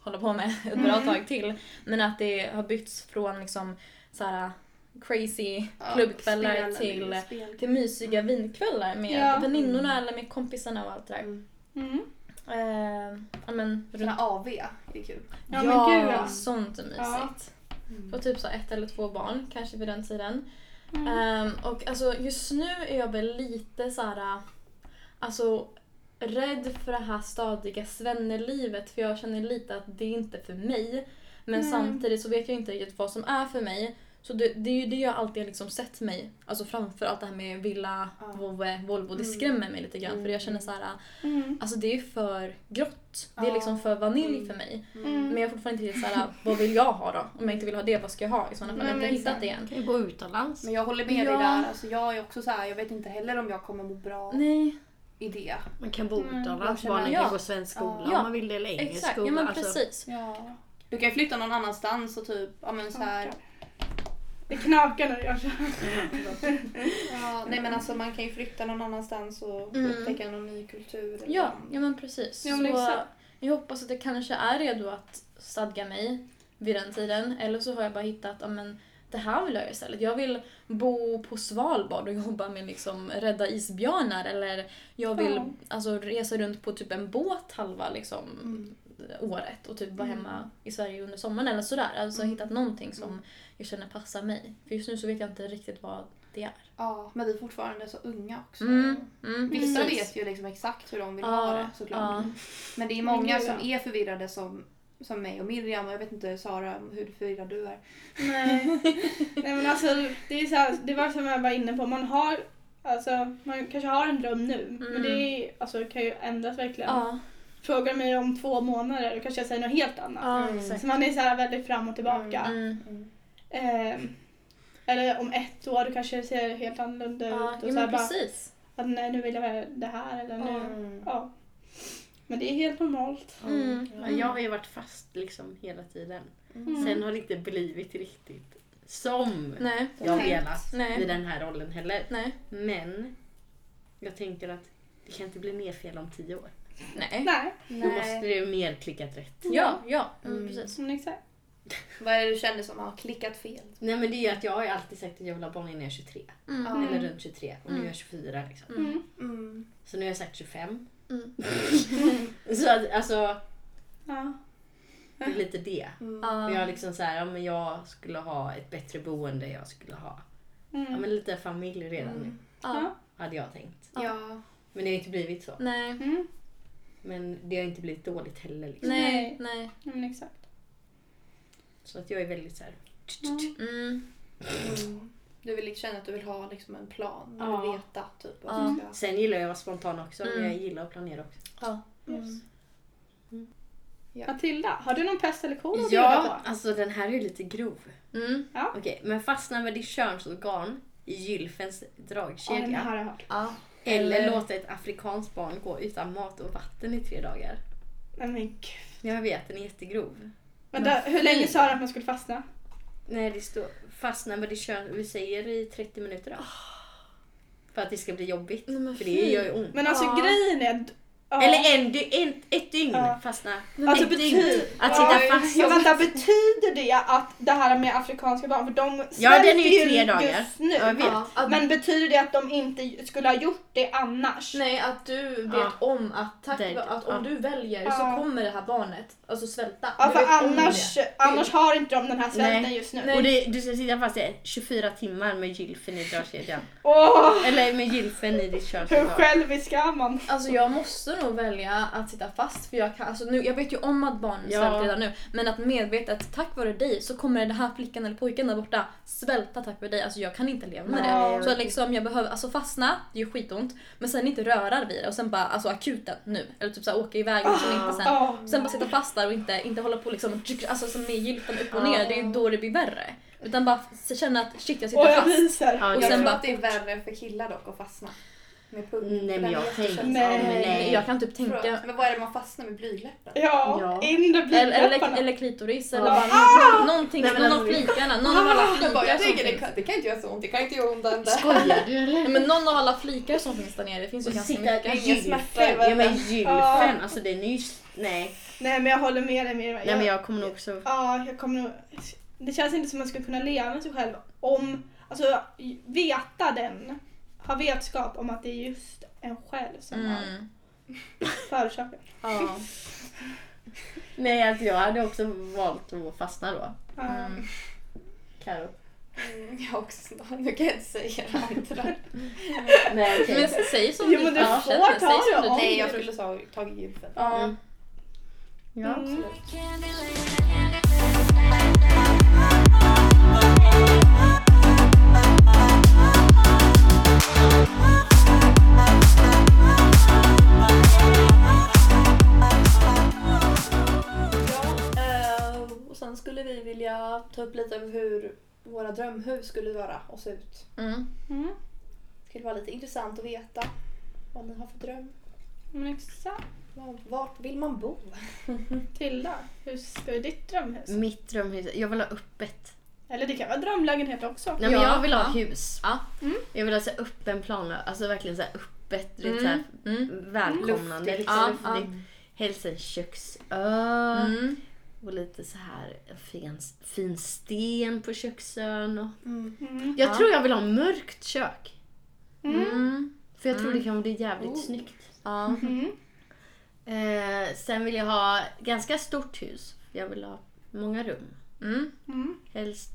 S1: hålla på med ett bra tag till. Men att det har bytts från liksom så här crazy klubbkvällar
S4: spel,
S1: till,
S4: spel.
S1: till mysiga vinkvällar med
S3: Ja.
S1: väninnorna eller med kompisarna och allt det där.
S4: Mm.
S3: Mm.
S1: Eh, ja men
S4: Såna
S1: runt...
S4: AV är kul.
S3: Ja, men gud, ja.
S1: sånt är mysigt.
S3: Ja.
S1: Få typ så ett eller två barn kanske vid den tiden.
S3: Mm.
S1: Ehm, och alltså just nu är jag väl lite så här, alltså rädd för det här stadiga svennelivet för jag känner lite att det är inte för mig. Men
S3: Mm.
S1: samtidigt så vet jag inte riktigt vad som är för mig. Så det, det är ju det jag alltid har liksom sett mig, alltså framför allt det här med villa,
S4: Ja.
S1: Volvo, Volvo det
S4: Mm.
S1: skrämmer mig lite grann för jag känner så här,
S3: Mm.
S1: alltså det är för grått. Det är liksom för vanilj
S4: Mm.
S1: för mig.
S3: Mm.
S1: Men jag är fortfarande inte riktigt såhär, vad vill jag ha då? Om jag inte vill ha det, vad ska jag ha? I sådana fall
S3: Nej,
S1: har jag
S3: men
S1: inte hittat det än.
S2: Kan ju gå utomlands.
S4: Men jag håller med
S1: Ja.
S4: dig där. Alltså, jag är också så här, jag vet inte heller om jag kommer må bra
S1: Nej,
S4: i det.
S2: Man kan bo
S3: Mm,
S2: utomlands.
S4: känner-
S2: Barnen
S1: Ja.
S2: kan gå svensk skola
S1: Ja.
S2: om man vill det eller engelsk
S1: exakt.
S2: skola.
S1: Ja men
S2: Alltså,
S1: precis.
S4: Ja. Du kan flytta någon annanstans och typ, ja men så här.
S3: Det knakar när jag kör.
S4: Ja, nej men alltså man kan ju flytta någon annanstans och
S1: Mm.
S4: upptäcka någon ny kultur. eller-
S1: Ja, ja men precis.
S3: Ja, men
S1: så jag hoppas att jag kanske är redo att stadga mig vid den tiden. Eller så har jag bara hittat, ja men det här vill jag göra istället. Jag vill bo på Svalbard och jobba med liksom rädda isbjörnar eller jag vill
S3: Ja.
S1: alltså, resa runt på typ en båt halva liksom,
S4: Mm.
S1: året och typ vara
S4: Mm.
S1: hemma i Sverige under sommaren eller sådär. Alltså
S4: Mm.
S1: hittat någonting som
S4: Mm.
S1: Jag känner passar mig. För just nu så vet jag inte riktigt vad det är.
S4: Ja, men vi är fortfarande så unga också.
S1: Mm, mm,
S4: Vissa
S1: precis.
S4: vet ju liksom exakt hur de vill
S1: Ja,
S4: ha det såklart.
S1: ja.
S4: Men det är många som är förvirrade som, som mig och Miriam och jag vet inte Sara hur förvirrad du är.
S3: Nej. [laughs] Nej men alltså det är så här, det var som jag var inne på, man har Alltså, man kanske har en dröm nu, men det är, alltså, kan ju ändras verkligen.
S1: Ja,
S3: Frågar mig om två månader, då kanske jag säger något helt annat.
S1: ja
S4: Mm.
S3: Så man är så här väldigt fram och tillbaka.
S1: Mm.
S3: Ehm, eller om ett år, kanske det ser helt annorlunda
S1: Ja,
S3: ut.
S1: ja
S3: Och så
S1: men
S3: bara,
S1: precis.
S3: att nej, nu vill jag göra det här eller nu.
S4: Mm.
S3: Ja. Men det är helt normalt.
S1: Mm.
S2: Ja, jag har ju varit fast liksom hela tiden.
S3: Mm.
S2: Sen har det inte blivit riktigt som
S1: Nej,
S2: jag
S4: Tänkt.
S2: velat
S1: Nej.
S2: i den här rollen heller.
S1: nej,
S2: Men jag tänker att det kan inte bli mer fel om tio år.
S1: nej.
S3: Nej,
S2: Då måste det ju mer klickat rätt.
S1: Ja, ja, mm.
S4: Mm.
S1: precis.
S3: exakt.
S4: Vad är det du känner som har klickat fel?
S2: Nej men det är att jag har ju alltid sagt att jag vill ha barn innan jag är 23.
S1: Mm.
S4: Ja.
S2: Eller runt 23. Och nu är jag 24 liksom.
S3: Mm.
S4: Mm.
S2: Så nu har jag sagt 25.
S1: Mm. [laughs]
S2: Så att, alltså,
S3: Ja.
S2: Det är lite det.
S4: Mm.
S1: Ja.
S2: Jag liksom så här, ja men jag skulle ha ett bättre boende, jag skulle ha ja,
S3: Mm.
S2: men lite familj redan nu.
S1: Ja.
S2: Hade jag tänkt.
S4: Ja.
S2: Men det har inte blivit så.
S1: Nej.
S3: Mm.
S2: Men det har inte blivit dåligt heller. Liksom.
S1: Nej. Nej.
S3: Mm, exakt.
S2: Så att jag är väldigt så här.
S1: Mm.
S4: Mm. Du vill känna att du vill ha liksom en plan.
S2: Ja.
S4: vill veta typ vad
S1: Ja.
S4: ska...
S2: Sen gillar jag att vara spontan också, men
S1: Mm.
S2: jag gillar att planera också.
S1: Ja.
S4: Mm.
S3: Matilda, har du någon pest eller kolera
S2: Ja,
S3: på?
S2: alltså den här är lite grov.
S1: Mm.
S2: Okej, men fastna med ditt könsorgan i gylfens
S3: Ja, den
S2: dragkedja.
S3: här har jag hört.
S1: Ja.
S2: eller
S1: eller-
S2: låta ett afrikanskt barn gå utan mat och vatten i tre dagar.
S3: Nej men gud.
S2: Jag vet, den är jättegrov.
S3: Vänta, hur länge sa du att man skulle fastna?
S2: Nej, det står fastna med ditt kön, vi säger i 30 minuter då. För att det ska bli jobbigt.
S1: Nej, men
S2: för det
S1: fy.
S2: gör ju ont.
S3: Men alltså
S1: Ja.
S3: grejen är... Ja.
S2: Eller en, en, ett dygn
S3: Ja.
S2: fastna.
S3: Alltså
S2: ett dygn.
S3: betyder...
S2: Att sitta fast.
S3: Ja, vänta, betyder det att det här med afrikanska barn, för de
S2: Ja, den är ju tre dagar.
S3: nu.
S2: Ja,
S3: Men betyder det att de inte skulle ha gjort det annars?
S1: nej, att du vet
S2: Ja.
S1: om att, tack,
S2: Det-
S1: att om
S2: ja.
S1: du väljer
S3: Ja.
S1: så kommer det här barnet alltså svälta.
S3: Ja, för annars,
S1: det.
S3: annars har inte de den här svälten
S2: Nej.
S3: just nu.
S1: Nej.
S2: Och det, du ska sitta fast i 24 timmar med gylfen i dragkedjan.
S3: Åh,
S2: Eller med gylfen i ditt
S3: hur
S2: könsorgan.
S3: självisk är man?
S1: Alltså jag måste nog välja att sitta fast för jag kan, alltså nu, jag vet ju om att barnen
S2: Ja.
S1: svälter redan nu men att medvetet tack vare dig så kommer den här flickan eller pojken där borta svälta tack vare dig. Alltså jag kan inte leva med
S3: Nej.
S1: det. Så att liksom jag behöver alltså fastna, det är ju skitont men sen inte röra vid det och sen bara alltså akuten nu. Eller typ så här, åka iväg och sen inte sen.
S3: Ja.
S1: Sen bara sitta fast där och inte, inte hålla på liksom alltså som med gylfen upp och ner, det är ju då det blir värre. Utan bara känna att shit jag sitter
S3: Och jag
S1: fast. Och
S4: Jag
S1: sen
S4: tror
S1: bara
S4: att det är värre för killar dock att fastna. Med pung.
S2: Nej, men jag tänkte-.
S3: Nej.
S1: Nej, jag kan typ tänka
S4: Förlåt, Men vad är det man fastnar med blyläppen?
S3: Ja,
S2: Ja.
S3: inre
S1: Eller, eller, eller klitoris
S2: Ja.
S1: eller bara nå- någonting,
S2: Nej, men
S1: någon av
S2: alltså,
S1: flikarna, någon av alla
S4: bara,
S1: flikar
S4: jag
S1: som
S4: tänker det
S1: finns.
S4: kan, det kan inte göra så ont, det kan inte göra ont där.
S2: Skojar du eller?
S1: Men någon av alla flikar som finns där nere, det finns ju ganska mycket.
S4: Ingen smärta.
S2: Ja men gylfen, alltså den är ju... Nej.
S3: Nej men jag håller med dig Mirva.
S2: Nej men jag kommer nog också...
S3: Ja, jag kommer nog... Det känns inte som att man skulle kunna leva med sig själv om... Alltså veta den. Ha vetskap om att det är just en själv som har
S1: Mm.
S3: förorsakat.
S1: Ja.
S2: Nej alltså jag hade också valt att fastna då.
S1: Mm.
S2: Karo.
S4: Mm, jag också. Nu kan jag inte säga det där. [laughs]
S2: Nej okej.
S1: Men säg som
S3: Jo,
S1: du
S3: men du får
S1: känner,
S3: ta
S1: säg som
S3: det
S1: du
S3: om.
S4: Nej, jag skulle ta tagit gylfen.
S3: Ja.
S2: Mm. Ja.
S3: Mm.
S4: Sen skulle vi vilja ta upp lite över hur våra drömhus skulle vara och se ut.
S1: Mm.
S3: Mm.
S4: Det skulle vara lite intressant att veta vad ni har för dröm.
S3: Men exakt.
S4: Var- Vart vill man bo? [laughs]
S3: Tilda, hur ska ditt drömhus?
S2: Mitt drömhus, jag vill ha öppet.
S3: Eller det kan vara drömlägenhet också.
S2: Nej, men
S1: Ja,
S2: jag vill ha
S1: ja.
S2: hus.
S1: Ja.
S2: Jag vill ha så här öppen plan, alltså verkligen så här öppet, vet, så
S1: Mm.
S2: här,
S1: Mm.
S2: välkomnande.
S4: Luftigt.
S2: Liksom,
S1: Ja,
S2: luftigt.
S1: ja.
S2: Helst en köksö.
S1: Mm.
S2: Och lite så här fin, fin sten på köksön. Och...
S3: Mm.
S2: Jag
S1: Ja.
S2: tror jag vill ha mörkt kök.
S1: Mm.
S2: För jag tror
S1: Mm.
S2: det kan bli jävligt
S1: Oh.
S2: snyggt.
S1: Ja.
S3: Mm.
S2: Eh, sen vill jag ha ganska stort hus. Jag vill ha många rum.
S1: Mm.
S3: Mm.
S2: Helst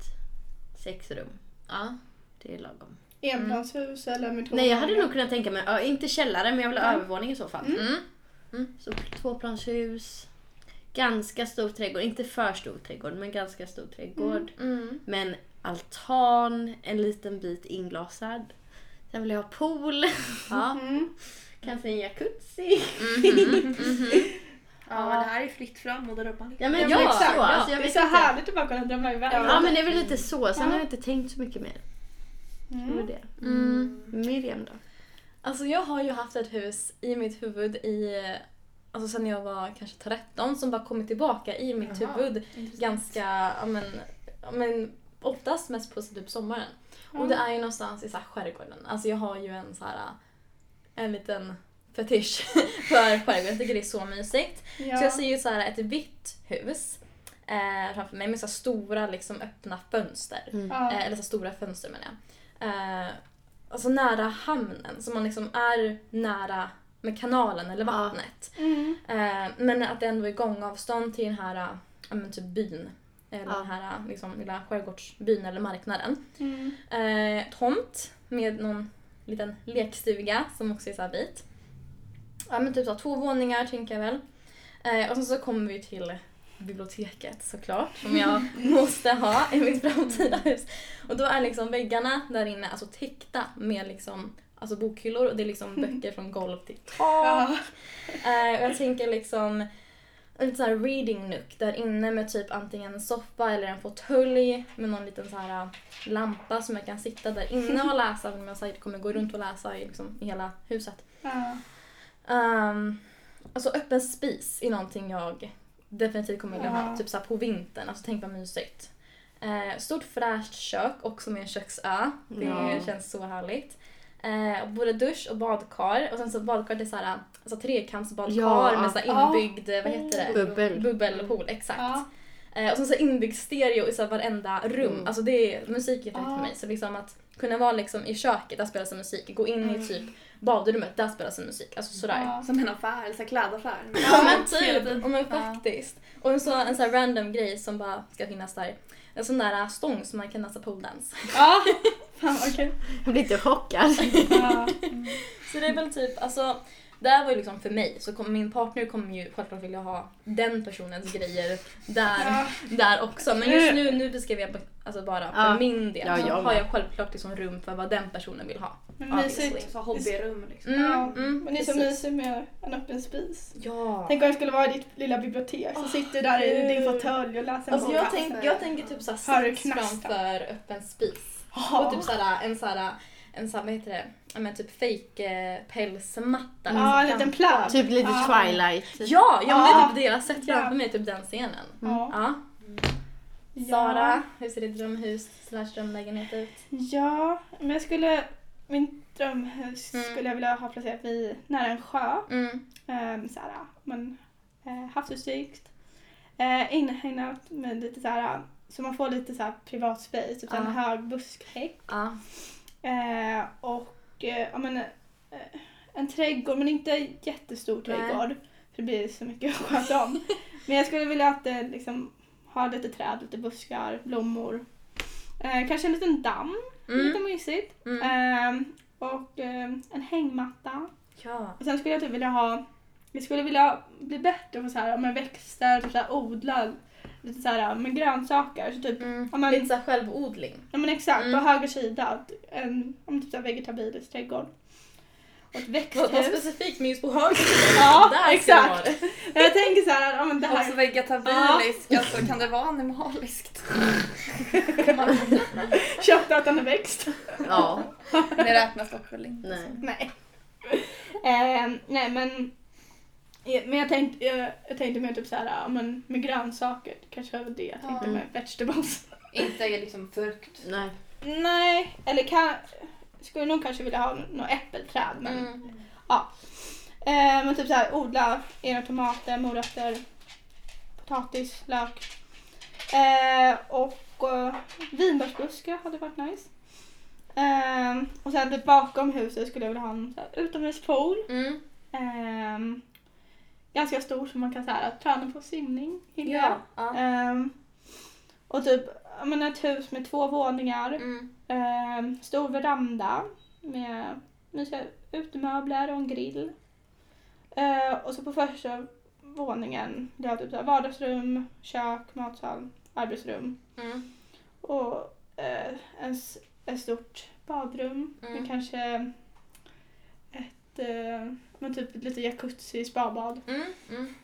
S2: sex rum.
S1: Ja.
S2: Det är lagom.
S3: Enplanshus eller med två
S2: Nej jag hade nog kunnat tänka mig, ja, inte källare men jag vill ha
S3: Nej.
S2: övervåning i så fall.
S1: Mm.
S2: Så tvåplanshus. Ganska stor trädgård, inte för stor trädgård men ganska stor trädgård.
S1: Mm.
S2: Men altan, en liten bit inglasad. Sen vill jag ha pool, [laughs]
S1: Ja.
S3: Mm.
S2: kanske en jacuzzi. [laughs]
S1: Mhm. Mhm.
S4: Ja, men det här är fritt fram och drömmar.
S2: Ja men
S1: Ja,
S2: ja,
S3: exakt.
S2: så.
S1: ja.
S2: Alltså, jag
S3: Det är
S2: vet
S3: så
S2: inte.
S3: härligt att bara kunna drömma iväg.
S2: Ja men det är väl lite så, sen
S3: Ja.
S2: har jag inte tänkt så mycket mer.
S3: Mm.
S2: det.
S1: Mm.
S2: Miriam då?
S1: Alltså jag har ju haft ett hus i mitt huvud i, alltså sen jag var kanske 13 som bara kommit tillbaka i mitt
S4: Jaha,
S1: huvud ganska, ja men, men oftast mest på typ sommaren.
S3: Ja.
S1: Och det är ju någonstans i så här skärgården. Alltså jag har ju en så här en liten fetisch [laughs] för skärgården. Jag tycker det är så mysigt.
S3: Ja.
S1: Så jag ser ju så här ett vitt hus eh, framför mig med så stora liksom öppna fönster.
S3: Ja.
S1: Eh, eller så stora fönster menar jag. Eh, alltså nära hamnen, så man liksom är nära med kanalen eller vattnet.
S3: Mm.
S1: Eh, men att det ändå är gångavstånd till den här ja, men typ byn. Eller
S2: Ja.
S1: den här liksom, lilla skärgårdsbyn eller marknaden.
S3: Mm.
S1: Eh, tomt med någon liten lekstuga som också är så här vit. Ja men typ så två våningar tänker jag väl. Eh, och sen så kommer vi till biblioteket såklart som jag [laughs] måste ha i mitt framtida hus. Och då är liksom väggarna där inne alltså täckta med liksom Alltså bokhyllor och det är liksom [laughs] böcker från golv till tak. Eh, och jag tänker liksom en liten här reading nook där inne med typ antingen en soffa eller en fåtölj med någon liten så här lampa som jag kan sitta där inne och [laughs] läsa om jag säkert kommer gå runt och läsa i, liksom, i hela huset.
S3: Ja.
S1: Um, alltså öppen spis är någonting jag definitivt kommer vilja ha.
S3: Ja.
S1: Typ så här på vintern, alltså tänk vad mysigt. Eh, stort fräscht kök, också med en köksö. Det
S2: Ja.
S1: känns så härligt. Eh, både dusch och badkar. Och sen så badkar det är så här, alltså trekantsbadkar
S2: Ja.
S1: med så här
S3: Ja.
S1: inbyggd, vad heter det?
S2: Bubbel.
S1: Bubbelpool, exakt.
S3: Ja.
S1: Eh, och sen så inbyggd stereo i så varenda rum.
S2: Mm.
S1: Alltså det är, musik är perfekt för mig. Så liksom att kunna vara liksom i köket, där spelas det musik. Gå in i typ badrummet, där spelas det musik. Alltså sådär.
S3: Ja.
S4: Som en affär, här klädaffär.
S1: Ja men typ, men
S4: Ja.
S1: faktiskt. Och en, så, en random grej som bara ska finnas där. En sån där stång som man kan dansa poledance.
S3: Ja. [laughs] Fan vad kul.
S2: Jag blir lite chockad.
S3: Ja. [laughs]
S1: Så det är väl typ, alltså det här var ju liksom för mig, så kom, min partner kommer ju självklart vilja ha den personens grejer där,
S3: Ja.
S1: där också. Men just nu, nu beskrev jag alltså bara för
S2: Ja.
S1: min del
S2: Ja,
S1: så har jag självklart liksom rum för vad den personen vill ha.
S3: Men mysigt.
S4: Så hobbyrum liksom.
S1: Mm,
S3: Ja.
S1: mm,
S3: Men det är så mysigt med en öppen spis.
S1: Ja.
S3: Tänk om jag skulle vara i ditt lilla bibliotek så sitter du där i din fåtölj och läser en
S1: Alltså
S3: bok.
S1: jag, tänk, jag tänker typ såhär
S3: knastra?
S1: framför öppen spis.
S3: Ja.
S1: Och typ såhär, en såhär, en såhär, vad heter det? Ja men typ fake eh, pälsmatta.
S3: Ja, en liten plagg.
S2: Typ lite
S3: Ja.
S2: Twilight.
S1: Ja, ja men det
S3: Ja.
S1: är typ det jag har sett framför mig, typ den scenen.
S3: Ja.
S1: Ja.
S3: Ja.
S1: Sara, hur ser ditt drömhus slash drömlägenhet ut?
S3: Ja, men jag skulle... Min drömhus
S1: Mm.
S3: skulle jag vilja ha placerat vid nära en sjö.
S1: Mm.
S3: Um, såhär, men, eh, havsutsikt. Eh, inhägnat med lite såhär, så man får lite såhär privat space, typ
S1: Ja.
S3: en hög buskhäck.
S1: Ja.
S3: Eh, och eh, ja, men, eh, en trädgård, men inte jättestor trädgård. För det blir så mycket [laughs] att sköta om. [laughs] men jag skulle vilja att det liksom har lite träd, lite buskar, blommor. Eh, kanske en liten damm, lite
S1: Mm.
S3: mysigt.
S1: Mm.
S3: Eh, och eh, en hängmatta.
S1: Ja.
S3: Och sen skulle jag typ vilja ha, jag skulle vilja bli bättre på så här, med växter, typ så här, odla lite så här, med grönsaker. Så typ,
S1: Mm.
S3: Ja, men-
S1: Lite såhär självodling.
S3: ja men exakt,
S1: Mm.
S3: på höger sida, en om typ så här vegetabilisk trädgård. Och ett
S1: Vad, vad
S3: växthus.
S1: specifikt men just på höger
S3: Ja,
S1: Där
S3: exakt. Jag tänker så här, ja men det här.
S4: vegetabiliskt, alltså kan det vara animaliskt? [laughs]
S3: Är växt.
S2: Ja.
S4: Det räknas dock väl inte.
S2: Nej.
S3: Nej. Eh, nej men, men jag tänkte, jag, jag tänkte mer typ så här, ja, men med grönsaker. Kanske över det jag tänkte
S2: Ja.
S3: med vegetables.
S4: Inte liksom frukt.
S2: Nej.
S3: Nej, eller kan, skulle nog kanske vilja ha något äppelträd. Men,
S1: Mm.
S3: eh, men typ så här, odla egna tomater, morötter, potatis, lök. Eh, och eh, vinbärsbuske hade varit nice. Eh, och sen typ bakom huset skulle jag vilja ha en så här, utomhuspool.
S1: Mm.
S3: Eh, ganska stor så man kan så här, träna på simning.
S1: Ja. ja.
S3: Eh, och typ men ett hus med två våningar.
S1: Mm.
S3: Eh, stor veranda med mysiga utemöbler och en grill. Eh, och så på första våningen det har typ så här vardagsrum, kök, matsal, arbetsrum.
S1: Mm.
S3: Och eh, en, ett stort badrum
S1: Mm.
S3: med kanske ett eh, men typ lite jacuzzi, spabad.
S1: Mm. Mm.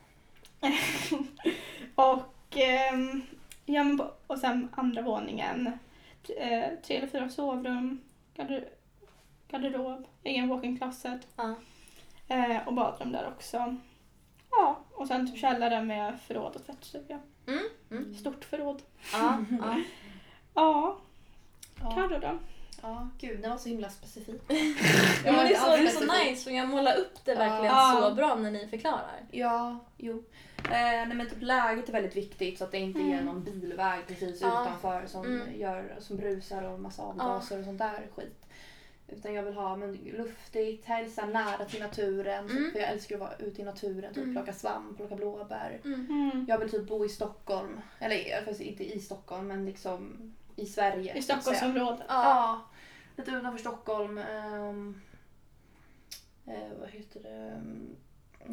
S1: [laughs]
S3: och, ehm, ja, men på- och sen andra våningen, eh, tre eller fyra sovrum, garder- garderob, egen walk-in closet
S1: Ja.
S3: eh, och badrum där också. Ja, och sen typ källare med förråd och tvättstuga.
S1: Mm. Mm.
S3: Stort förråd.
S1: Ja. Ja. [laughs]
S3: Ja,
S4: Ja.
S3: Carro då?
S4: Ja, gud den var så himla specifik. [laughs]
S1: Ja, men det är så, det är så nice för jag målar upp det verkligen
S3: Ja.
S1: så bra när ni förklarar.
S4: Ja, jo. Eh, nej men typ läget är väldigt viktigt så att det inte är
S3: Mm.
S4: någon bilväg precis
S1: Ja.
S4: utanför som,
S1: Mm.
S4: gör, som brusar och massa avgaser och sånt där skit. Utan jag vill ha men, luftigt, hälsa nära till naturen.
S1: Mm.
S4: För jag älskar att vara ute i naturen, typ
S1: Mm.
S4: plocka svamp, plocka blåbär.
S3: Mm.
S4: Jag vill typ bo i Stockholm. Eller faktiskt inte i Stockholm men liksom i Sverige.
S3: I. Stockholmsområdet.
S4: Ja. Lite utanför Stockholm. ehm, eh, vad heter det? Um,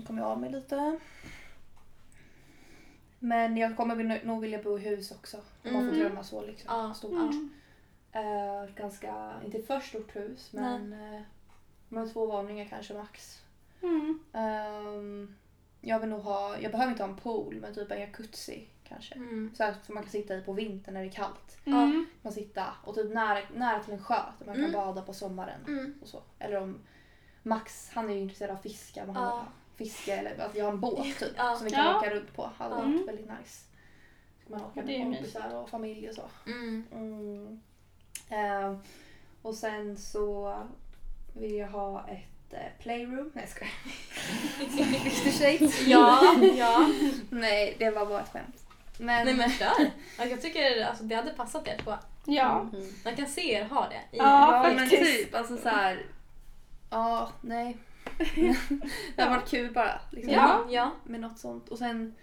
S4: kommer jag av mig lite. Men jag kommer nog vilja bo i hus också. Om man får
S1: Mm.
S4: drömma så liksom.
S1: Ja.
S4: Stort.
S3: Mm.
S4: Eh, ganska, inte för stort hus men uh, med två våningar kanske max.
S3: Mm.
S4: Ehm, jag vill nog ha, jag behöver inte ha en pool men typ en jacuzzi kanske.
S1: Mm.
S4: Så här, som man kan sitta i på vintern när det är kallt.
S3: Mm.
S4: Man sitta och typ nära, nära till en sjö där man kan
S1: Mm.
S4: bada på sommaren.
S1: Mm.
S4: Och så. Eller om Max, han är ju intresserad av fiska. Man
S1: Ja.
S4: har fiske eller att vi har en båt typ
S1: Ja.
S4: som vi kan
S3: Ja.
S4: åka runt på. hade varit väldigt nice. Så man åka med kompisar och familj och så.
S1: Mm.
S4: Mm. Ehm, och sen så vill jag ha ett eh, playroom. Nej jag skojar. [laughs] Fifty shades.
S1: Ja, ja.
S4: Nej det var bara ett skämt. Men,
S1: Nej men kör. [laughs] Alltså, jag tycker alltså, det hade passat er två.
S3: Ja.
S2: Mm.
S1: Man kan se er ha det. I
S3: Ja,
S4: Ja, men typ alltså så här. Ja, nej. [laughs] det har varit kul bara. Liksom,
S1: Ja. ja.
S4: Med något sånt. Och sen,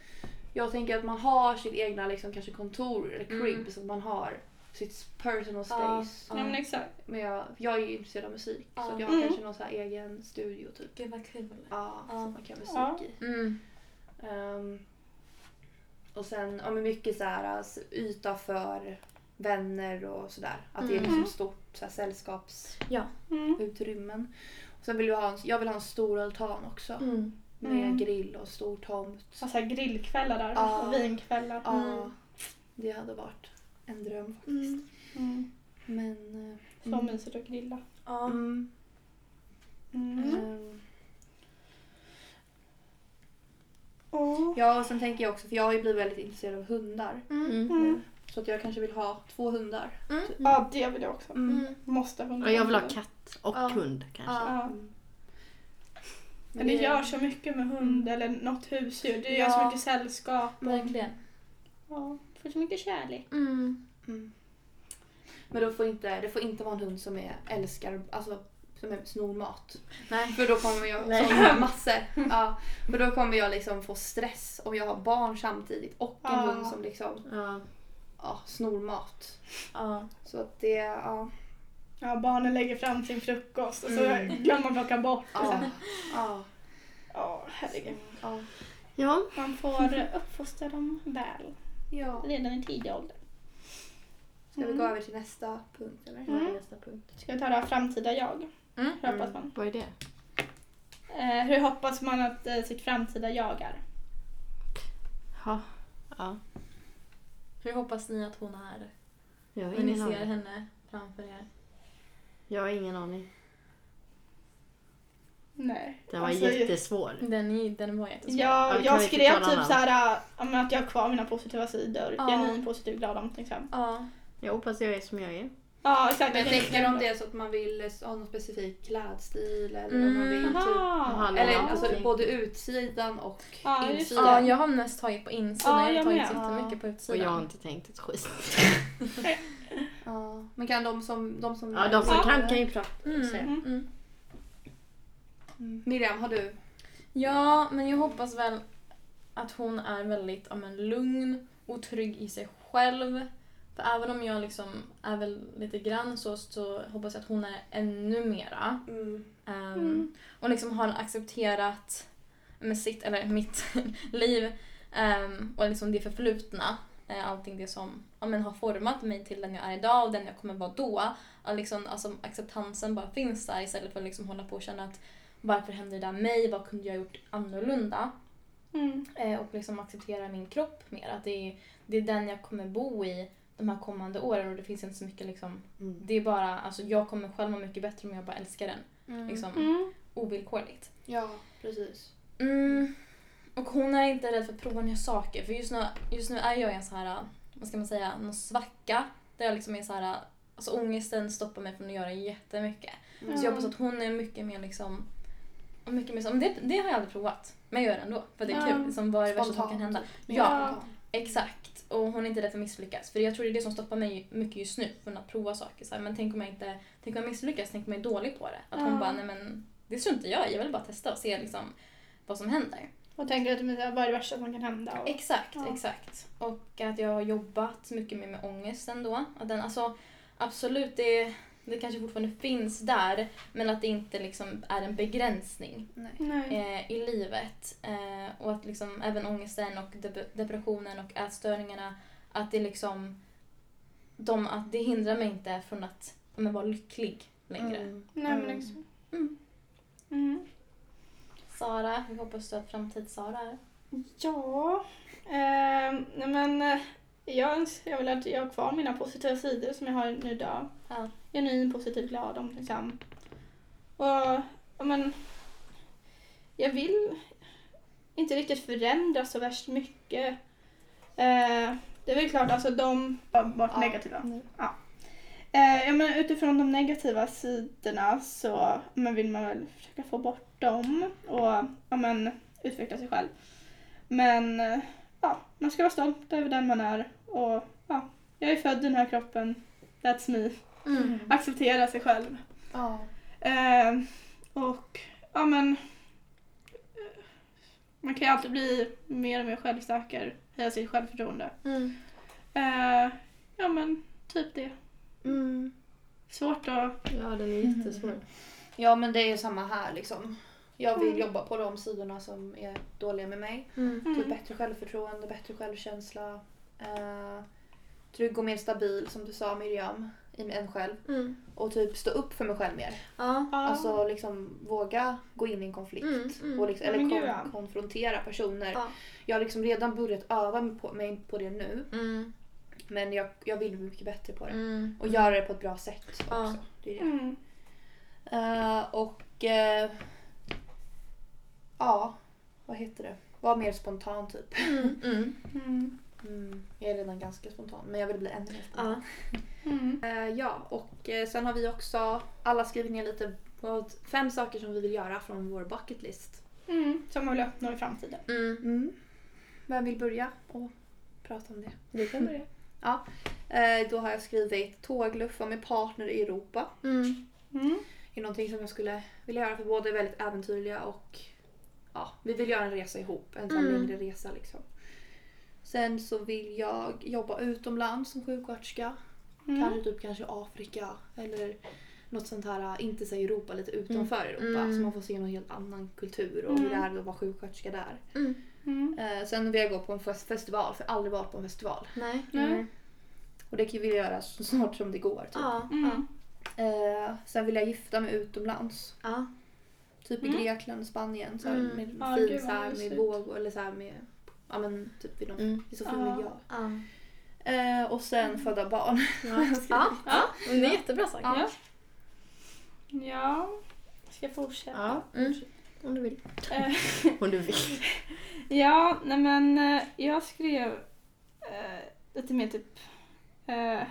S4: jag tänker att man har sitt egna liksom, kanske kontor eller crib.
S1: Mm.
S4: Så att man har sitt personal
S1: Ja.
S4: space.
S3: Ja men exakt.
S4: Men jag, jag är ju intresserad av musik. Så
S1: Ja.
S4: att jag har
S3: Mm.
S4: kanske någon så här egen studio typ.
S1: Gud vad kul.
S4: Ja,
S1: Ja.
S4: som man kan ha musik
S3: Ja.
S4: i.
S1: Mm.
S4: Ehm, och sen ja, men mycket så här, alltså, yta för vänner och sådär. Att det är liksom
S3: Mm.
S4: stort så här, sällskapsutrymmen.
S3: Mm.
S4: Och sen vill jag, ha en, jag vill ha en stor altan också.
S1: Mm.
S4: Med
S3: Mm.
S4: grill och stor tomt.
S3: Så här grillkvällar där
S4: Ja.
S3: och vinkvällar.
S4: Ja,
S1: Mm.
S4: det hade varit en dröm faktiskt.
S1: Mm.
S3: Mm.
S4: Men... eh,
S3: Så
S4: mm.
S3: mysigt att grilla.
S1: Ja.
S4: Mm.
S3: Mm.
S4: ehm,
S3: Oh.
S4: Ja, och sen tänker jag också, för jag har ju blivit väldigt intresserad av hundar.
S1: Mm.
S3: Mm.
S4: Så att jag kanske vill ha två hundar.
S1: Mm.
S3: Ja det vill jag också.
S4: Mm.
S1: Mm.
S3: Måste hundar.
S2: Och jag vill ha katt och
S1: Ja.
S2: hund kanske.
S1: Ja.
S3: Ja.
S4: Mm.
S3: Men det gör så mycket med hund eller något husdjur. Det gör så
S1: Ja.
S3: mycket sällskap. och-
S1: Verkligen.
S3: Ja, får så mycket kärlek.
S1: Mm.
S4: Mm. Men då får inte, det får inte vara en hund som är älskar, alltså som är snor mat.
S1: Nej.
S4: För då kommer jag, som massor. Ja, för då kommer jag liksom få stress om jag har barn samtidigt och en
S3: Ja.
S4: hund som liksom
S2: Ja.
S4: ja, snor mat.
S1: Ja.
S4: Så att det, ja.
S3: Ja, barnen lägger fram sin frukost och så
S4: Mm.
S3: glömmer man plocka bort.
S4: Ja, ja,
S3: Ja, herregud.
S4: ja.
S2: Ja.
S3: Man får uppfostra dem väl
S4: ja.
S3: redan i tidig ålder.
S4: Ska vi gå
S3: Mm.
S4: över till nästa punkt eller?
S3: Mm.
S2: nästa punkt?
S3: Ska vi ta det här framtida jag?
S1: Mm.
S3: Hur hoppas man?
S2: Vad är det?
S3: Eh, hur hoppas man att eh, sitt framtida jag är?
S2: Ja. ja.
S1: Hur hoppas ni att hon är
S2: Jag har
S1: när ni
S2: ingen
S1: ser
S2: aning.
S1: henne framför er?
S2: Jag har ingen aning.
S3: Nej.
S2: Den var
S3: Alltså,
S2: jättesvår.
S1: Den, den var jättesvår.
S3: Ja, jag
S2: inte
S3: skrev typ
S2: annan?
S3: såhär ja, men att jag har kvar mina positiva sidor.
S1: Ja.
S3: Genuin positiv, glad omtänksam.
S1: Ja.
S2: Jag hoppas jag är som jag är.
S3: Ja, exakt.
S4: Men tänker om det är så att man vill ha någon specifik klädstil eller om man vill
S1: Mm.
S4: typ
S3: Aha.
S4: Eller
S2: Ja,
S4: alltså
S2: okej.
S4: både utsidan och
S3: Ja,
S4: insidan.
S1: ja, jag har mest tagit på insidan.
S3: Ja,
S1: jag har tagit så jättemycket på
S2: Och
S1: utsidan.
S2: jag har inte tänkt ett skit. [laughs]
S4: Ja. Men kan de som... De som
S2: Ja, de som kan kan ju prata.
S1: Mm. Mm.
S4: Mm. Miriam, har du?
S1: Ja, men jag hoppas väl att hon är väldigt ja, men, lugn och trygg i sig själv. För även om jag liksom är väl lite grann så, så hoppas jag att hon är ännu mera.
S4: Mm.
S1: Um,
S3: Mm.
S1: Och liksom har accepterat med sitt, eller mitt [laughs] liv ehm, och liksom det förflutna. eh, allting det som ja, men, har format mig till den jag är idag och den jag kommer vara då. Att liksom, alltså, acceptansen bara finns där istället för att liksom hålla på och känna att varför hände det där mig? Vad kunde jag ha gjort annorlunda?
S3: Mm.
S1: Eh, och liksom acceptera min kropp mer. Att det är, det är den jag kommer bo i de här kommande åren och det finns inte så mycket liksom,
S2: Mm.
S1: det är bara, alltså jag kommer själv må mycket bättre om jag bara älskar den.
S4: Mm.
S1: Liksom,
S3: Mm.
S1: ovillkorligt.
S4: Ja, precis.
S1: Mm. Och hon är inte rädd för att prova nya saker. För just nu, just nu är jag i en så här, vad ska man säga, någon svacka. Där jag liksom är så här, alltså ångesten stoppar mig från att göra jättemycket.
S4: Mm.
S1: Så jag hoppas att hon är mycket mer liksom, mycket mer så, men det, det har jag aldrig provat. Men jag gör det ändå. För det är
S3: Ja.
S1: kul. Liksom, vad är det värsta som kan hända? Ja,
S4: Spontant.
S1: exakt. Och hon är inte rädd för att misslyckas. För jag tror det är det som stoppar mig mycket just nu från att prova saker. Så här, men tänk om jag inte tänk om jag misslyckas, tänk om jag är dålig på det. Att
S3: Ja.
S1: hon bara, nej men det struntar jag i, jag vill bara testa och se liksom vad som händer.
S3: Och tänker att det är vad är det värsta som kan hända? Och...
S1: Exakt,
S3: Ja.
S1: exakt. Och att jag har jobbat mycket mer med ångesten då. Att den, alltså, absolut, det, det kanske fortfarande finns där men att det inte liksom är en begränsning eh, i livet. Eh, och att liksom även ångesten och dep- depressionen och ätstörningarna, att det liksom de, att det hindrar mig inte från att men, vara lycklig längre.
S4: Mm.
S3: Nej men liksom.
S1: Mm.
S3: Mm.
S1: Sara, hur hoppas du att framtids-Sara är?
S3: Ja, nej men eh, jag, önskar, jag vill att jag har kvar mina positiva sidor som jag har nu idag.
S1: Ja.
S3: Genuin, positiv, glad, omtänksam. Och, ja men, jag vill inte riktigt förändra så värst mycket. Eh, det är väl klart, alltså de
S4: Ja.
S3: negativa. Ja. Eh, ja, men utifrån de negativa sidorna så men vill man väl försöka få bort dem och ja, men, utveckla sig själv. Men eh, man ska vara stolt över den man är och ja, jag är född i den här kroppen. That's me.
S1: Mm.
S3: Acceptera sig själv.
S4: Ja.
S3: Eh, och ja men man kan ju alltid bli mer och mer självsäker, höja sitt självförtroende.
S1: Mm.
S3: Eh, ja men typ det.
S2: Mm.
S3: Svårt att...
S2: Ja, den är jättesvår.
S4: ja, men det är ju samma här liksom. Jag vill
S3: Mm.
S4: jobba på de sidorna som är dåliga med mig.
S1: Mm.
S4: Typ bättre självförtroende, bättre självkänsla. Eh, trygg och mer stabil som du sa Miriam, i en själv.
S1: Mm.
S4: Och typ stå upp för mig själv mer.
S1: Ja.
S4: Alltså liksom våga gå in i en konflikt.
S1: Mm, mm.
S4: Och liksom, eller kon-
S3: ja.
S4: konfrontera personer.
S1: Ja.
S4: Jag har liksom redan börjat öva mig på, mig på det nu.
S1: Mm.
S4: Men jag, jag vill bli mycket bättre på det.
S1: Mm.
S4: Och göra det på ett bra sätt också. Det är det.
S3: Mm.
S4: Eh, och eh, ja, vad heter det? Var mer spontan typ.
S1: Mm. Mm.
S3: Mm.
S4: Mm, jag är redan ganska spontan men jag vill bli ännu mer spontan.
S1: Ja.
S3: Mm. [laughs]
S4: Eh, ja, och eh, sen har vi också alla skrivit ner lite på fem saker som vi vill göra från vår bucket list.
S3: Mm. Som man vill uppnå i framtiden.
S1: Mm.
S4: Mm. Vem vill börja och prata om det?
S2: Du kan börja. [laughs]
S4: Eh, då har jag skrivit tågluffa med partner i Europa.
S1: Mm.
S3: Mm.
S4: Det är någonting som jag skulle vilja göra för båda är väldigt äventyrliga och ja, vi vill göra en resa ihop. En sån
S1: Mm.
S4: längre resa liksom. Sen så vill jag jobba utomlands som sjuksköterska.
S3: Mm.
S4: Kanske typ kanske Afrika eller något sånt här, inte så Europa, lite utanför Europa.
S1: Mm.
S4: Så man får se någon helt annan kultur och
S3: Mm.
S4: hur det är att vara sjuksköterska där.
S1: Mm.
S3: Mm.
S4: Eh, sen vill jag gå på en fest- festival, för jag har aldrig varit på en festival.
S1: Nej.
S4: Och det vill jag göra så snart som det går. Typ.
S1: Ja.
S3: Mm.
S4: Eh, sen vill jag gifta mig utomlands.
S1: Ja.
S4: Typ
S3: Mm.
S4: i Grekland, Spanien. Så här,
S1: Mm.
S4: Med
S3: Ja,
S4: fin så här, med vågor eller så här med Ja men typ vid någon,
S2: Mm.
S4: i så fin
S3: Ja.
S4: miljö.
S1: Ja.
S4: Eh, och sen föda barn. [laughs]
S1: Ja. ja. Men det är jättebra sagt.
S3: Ja. Ja. Ska jag fortsätta?
S2: Ja,
S1: Mm.
S2: om du vill.
S3: Eh,
S2: Om du vill. [laughs]
S3: Ja, nej men eh, jag skrev eh, lite mer typ... Eh,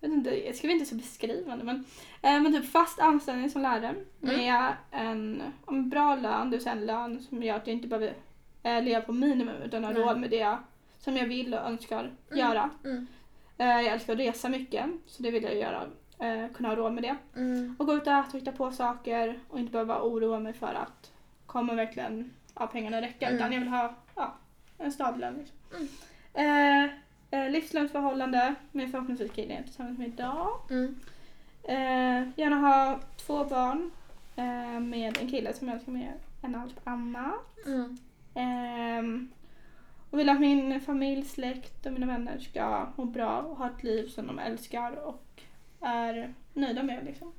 S3: jag vet inte, jag skrev inte så beskrivande men, eh, men typ fast anställning som lärare med en, en bra lön, det vill säga en lön som gör att jag inte behöver eh, leva på minimum utan har råd med det som jag vill och önskar
S1: Mm.
S3: göra.
S1: Mm.
S3: Eh, jag älskar att resa mycket så det vill jag göra, eh, kunna ha råd med det.
S1: Mm.
S3: Och gå ut och äta och hitta på saker och inte behöva oroa mig för att kommer verkligen ja, pengarna räcka
S1: Mm.
S3: utan jag vill ha ja, en stadig lön. Liksom.
S1: Mm.
S3: Eh, eh, livslångt förhållande med förhoppningsvis killen jag tillsammans med idag.
S1: Mm.
S3: Eh, gärna ha två barn eh, med en kille som jag älskar mer än allt annat.
S1: Mm.
S3: Ehm, och vill att min familj, släkt och mina vänner ska må bra och ha ett liv som de älskar och är nöjda med. Liksom.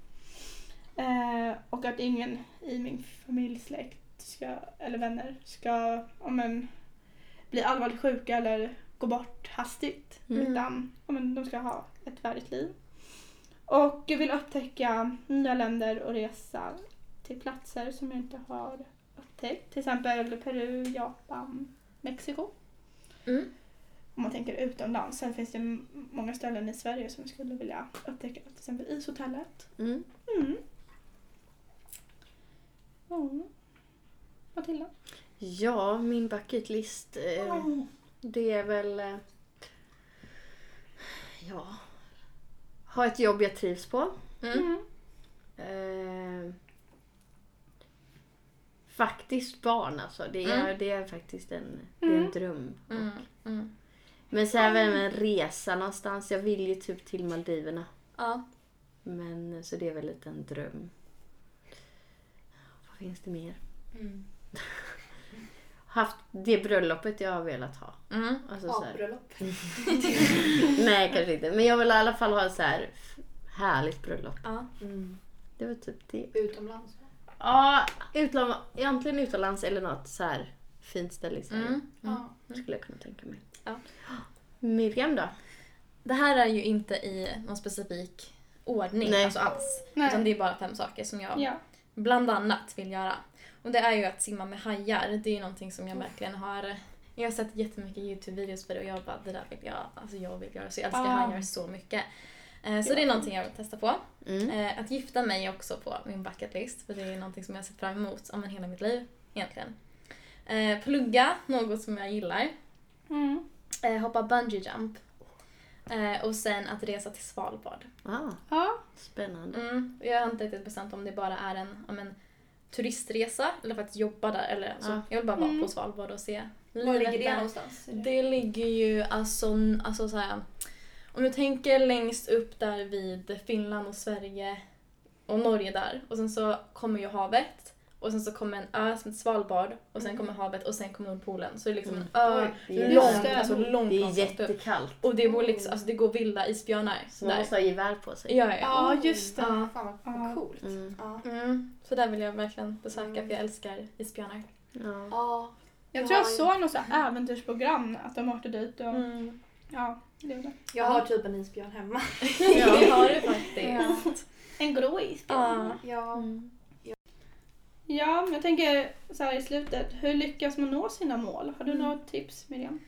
S3: Eh, och att ingen i min familj, släkt ska, eller vänner ska ja, men, bli allvarligt sjuka eller gå bort hastigt.
S1: Mm.
S3: Utan ja, men, de ska ha ett värdigt liv. Och jag vill upptäcka nya länder och resa till platser som jag inte har upptäckt. Till exempel Peru, Japan, Mexiko.
S1: Mm.
S3: Om man tänker utomlands. Sen finns det många ställen i Sverige som jag skulle vilja upptäcka. Till exempel Ishotellet.
S2: Mm.
S3: Mm. Mm. Matilda?
S2: Ja, min bucket list. Eh, det är väl... Eh, Ja. Ha ett jobb jag trivs på.
S1: Mm.
S2: Eh, faktiskt barn alltså. Det är,
S1: Mm.
S2: det är faktiskt en, det är en dröm.
S1: Mm. Mm.
S2: Men så även en resa någonstans. Jag vill ju typ till Maldiverna.
S1: Ja.
S2: Men så det är väl lite en dröm. Vad finns det mer?
S4: Mm.
S2: Haft det bröllopet jag har velat ha.
S1: Mm.
S2: Alltså, så här.
S4: Avbröllop. [laughs]
S2: Nej kanske inte. Men jag vill i alla fall ha ett så här härligt bröllop.
S1: Ja.
S4: Mm.
S2: Det var typ det.
S4: Utomlands.
S2: Ja, utland, egentligen utomlands eller något så här fint ställe i Sverige.
S1: Mm.
S4: Ja.
S2: Skulle jag kunna tänka mig.
S1: Ja.
S2: Miriam då?
S1: Det här är ju inte i någon specifik ordning
S2: Nej.
S1: alltså alls.
S3: Nej.
S1: Utan det är bara fem saker som jag
S3: Ja.
S1: bland annat vill göra. Och det är ju att simma med hajar. Det är ju någonting som jag verkligen har... Jag har sett jättemycket YouTube-videos på det och jag bara, det där vill jag, alltså jag vill göra. Så jag älskar
S3: Ah.
S1: hajar så mycket. Eh, Så det är någonting jag vill testa på.
S2: Mm.
S1: Eh, Att gifta mig också på min bucket list för det är någonting som jag har sett fram emot om hela mitt liv egentligen. Eh, Plugga, något som jag gillar.
S3: Mm.
S1: Hoppa bungee jump. Och sen att resa till Svalbard.
S2: Ah,
S3: Ja.
S2: spännande.
S1: Mm. Jag har inte riktigt bestämt om det bara är en, om en turistresa eller faktiskt jobba där. Eller, alltså,
S2: Ja.
S1: Jag vill bara vara
S3: Mm.
S1: på Svalbard och se
S4: Var ligger det någonstans?
S1: Det ligger ju alltså, alltså så här, om du tänker längst upp där vid Finland och Sverige och Norge där och sen så kommer ju havet och sen så kommer en ö som heter Svalbard och sen kommer havet och sen kommer Nordpolen. Så det är liksom en ö
S2: Mm. Det är
S1: långt, alltså långt,
S2: Det är
S1: långt upp.
S2: jättekallt.
S1: Och det, bor liksom, alltså det går vilda isbjörnar
S2: Så man
S1: där.
S2: måste ha gevär på sig.
S1: Ja, ja.
S3: Ja, just det.
S1: Ja.
S4: Fan vad coolt.
S2: Mm.
S1: Mm. Så där vill jag verkligen besöka
S4: Mm.
S1: för jag älskar isbjörnar.
S2: Ja.
S4: Ja.
S3: Jag tror jag såg något så äventyrsprogram att de åkte dit och
S1: Mm.
S3: ja, det gjorde.
S4: Jag har typ en isbjörn hemma. [laughs]
S1: Ja, det har du faktiskt.
S3: En grå isbjörn.
S1: Ja.
S4: Ja.
S3: Men jag tänker så här i slutet. Hur lyckas man nå sina mål? Har du
S1: Mm.
S3: några tips Miriam?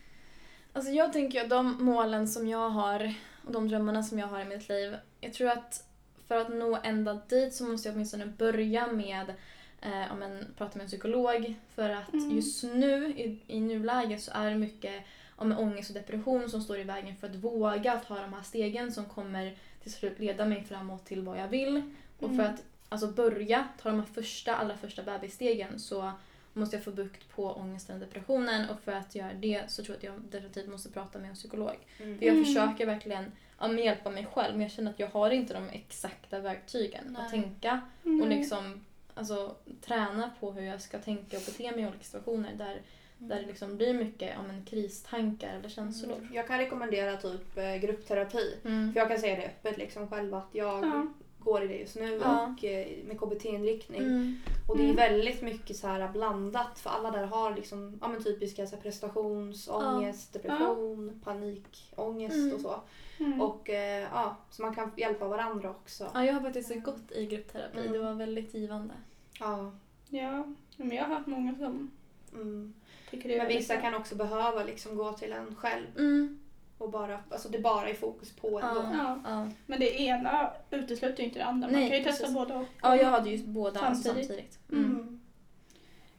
S1: Alltså jag tänker att de målen som jag har och de drömmarna som jag har i mitt liv. Jag tror att för att nå ända dit så måste jag åtminstone börja med eh, om en, prata med en psykolog. För att
S3: Mm.
S1: just nu, i, i nuläget, så är det mycket om ångest och depression som står i vägen för att våga ta de här stegen som kommer till slut leda mig framåt till vad jag vill. Och för
S3: Mm.
S1: att alltså, börja ta de här första, allra första bebisstegen så måste jag få bukt på ångesten och depressionen och för att göra det så tror jag att jag definitivt måste prata med en psykolog.
S4: Mm.
S1: För jag
S3: Mm.
S1: försöker verkligen ja, men hjälpa mig själv men jag känner att jag har inte de exakta verktygen
S4: Nej.
S1: att tänka och
S3: Mm.
S1: liksom alltså, träna på hur jag ska tänka och bete mig i olika situationer där, där det liksom blir mycket om en kristankar eller känslor.
S4: Mm. Jag kan rekommendera typ eh, gruppterapi.
S1: Mm.
S4: För jag kan säga det öppet liksom själv att jag
S3: Ja.
S4: Går i det just nu
S1: Ja.
S4: och eh, med KBT-inriktning.
S1: Mm.
S4: Och det är
S3: Mm.
S4: väldigt mycket så här blandat för alla där har liksom, ja, men typiska så här prestationsångest, depression, panikångest
S1: Mm.
S4: och så.
S3: Mm.
S4: Och eh, ja, så man kan hjälpa varandra också.
S1: Ja, jag har faktiskt gått i gruppterapi.
S4: Mm.
S1: Det var väldigt givande.
S4: Ja.
S3: Ja, men jag har hört många som
S4: Mm.
S3: tycker det är
S4: Men vissa kan också behöva liksom gå till en själv
S1: Mm.
S4: Och bara, alltså det bara är fokus på ändå.
S1: Ja.
S3: Ja, men det ena utesluter ju inte det andra. Man
S1: Nej,
S3: kan ju testa
S1: precis.
S3: båda och.
S1: ja, jag hade ju båda
S3: Samtidigt.
S1: samtidigt.
S3: Mm.
S4: Mm.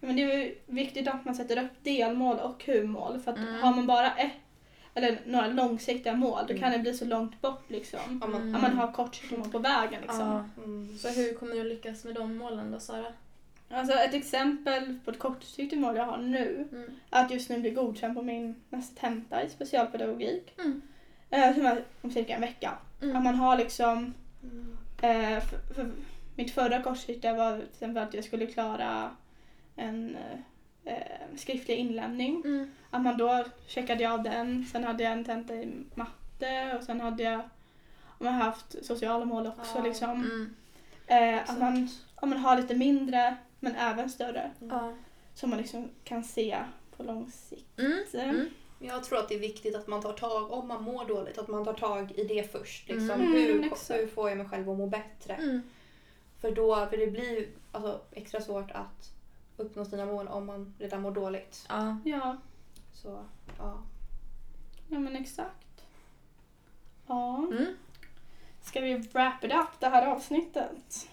S3: Men det är ju viktigt att man sätter upp delmål och huvudmål. För att
S1: Mm.
S3: har man bara ett eller några långsiktiga mål då
S4: Mm.
S3: kan det bli så långt bort liksom.
S4: Om man,
S1: Mm.
S3: Om man har kortsiktiga mål på vägen liksom.
S1: Ja.
S4: mm.
S1: Så hur kommer du lyckas med de målen då, Sara?
S3: Alltså ett exempel på ett kortsiktigt mål jag har nu
S1: Mm.
S3: är att just nu bli godkänd på min nästa tenta i specialpedagogik.
S1: Mm.
S3: Eh, som är om cirka en vecka.
S1: Mm.
S3: Att man har liksom
S4: Mm.
S3: Eh, för, för mitt förra kortsiktiga var till exempel att jag skulle klara en eh, eh, skriftlig inlämning.
S1: Mm.
S3: Att man då checkade jag av den. Sen hade jag en tenta i matte och sen hade jag om jag haft sociala mål också.
S4: Ja.
S3: Liksom.
S1: Mm.
S3: Eh, att man, om man har lite mindre men även större
S1: Ja.
S3: som man liksom kan se på lång sikt.
S1: Mm. Mm.
S4: Jag tror att det är viktigt att man tar tag, om man mår dåligt, att man tar tag i det först. Liksom.
S3: Mm,
S4: hur, hur får jag mig själv att må bättre?
S1: Mm.
S4: För, då, för det blir alltså, extra svårt att uppnå sina mål om man redan mår dåligt.
S1: Ja.
S3: Ja,
S4: Så, ja.
S3: ja men exakt. Ja.
S1: Mm.
S3: Ska vi wrap it up det här avsnittet?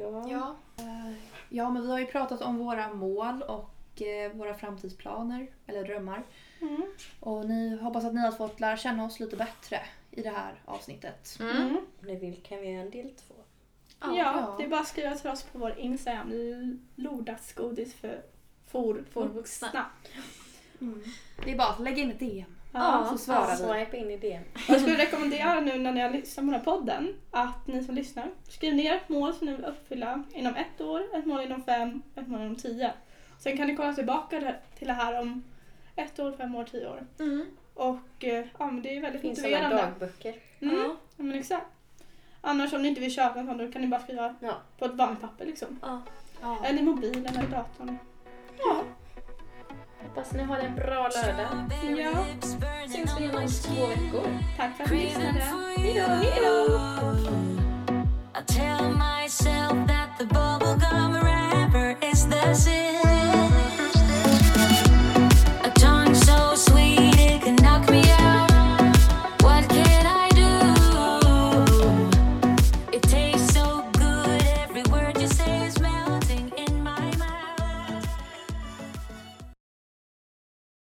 S4: Ja. Ja. Eh, ja, men vi har ju pratat om våra mål och eh, våra framtidsplaner, eller drömmar.
S3: Mm.
S4: Och ni hoppas att ni har fått lära känna oss lite bättre i det här avsnittet.
S1: Mm.
S2: Om ni vill kan vi göra en del två.
S3: Ja,
S4: Ja.
S3: det är bara att skriva till oss på vår Instagram, lordagsgodis för for,
S1: För
S3: vuxna.
S4: Det är bara att lägga in ett DM.
S3: Ja.
S4: så svarar vi.
S2: Swipe in i DM.
S3: Och jag skulle rekommendera nu när ni har lyssnat på den här podden att ni som lyssnar skriv ner ett mål som ni vill uppfylla inom ett år, ett mål inom fem, ett mål inom tio. Sen kan ni kolla tillbaka till det här om ett år, fem år, tio år.
S1: Mm.
S3: Och eh, ja, men det är väldigt
S2: finns
S3: motiverande.
S2: dagböcker.
S3: Mm.
S1: Ja.
S3: Ja, men exakt. Annars om ni inte vill köpa en sån då kan ni bara skriva
S2: Ja.
S3: på ett vanligt papper liksom.
S1: Ja.
S3: Eller mobilen eller datorn.
S2: Hoppas ni har en bra lördag.
S3: Ja.
S1: Syns vi igen om två veckor.
S3: Tack för att ni lyssnade. Hejdå!
S6: Hejdå!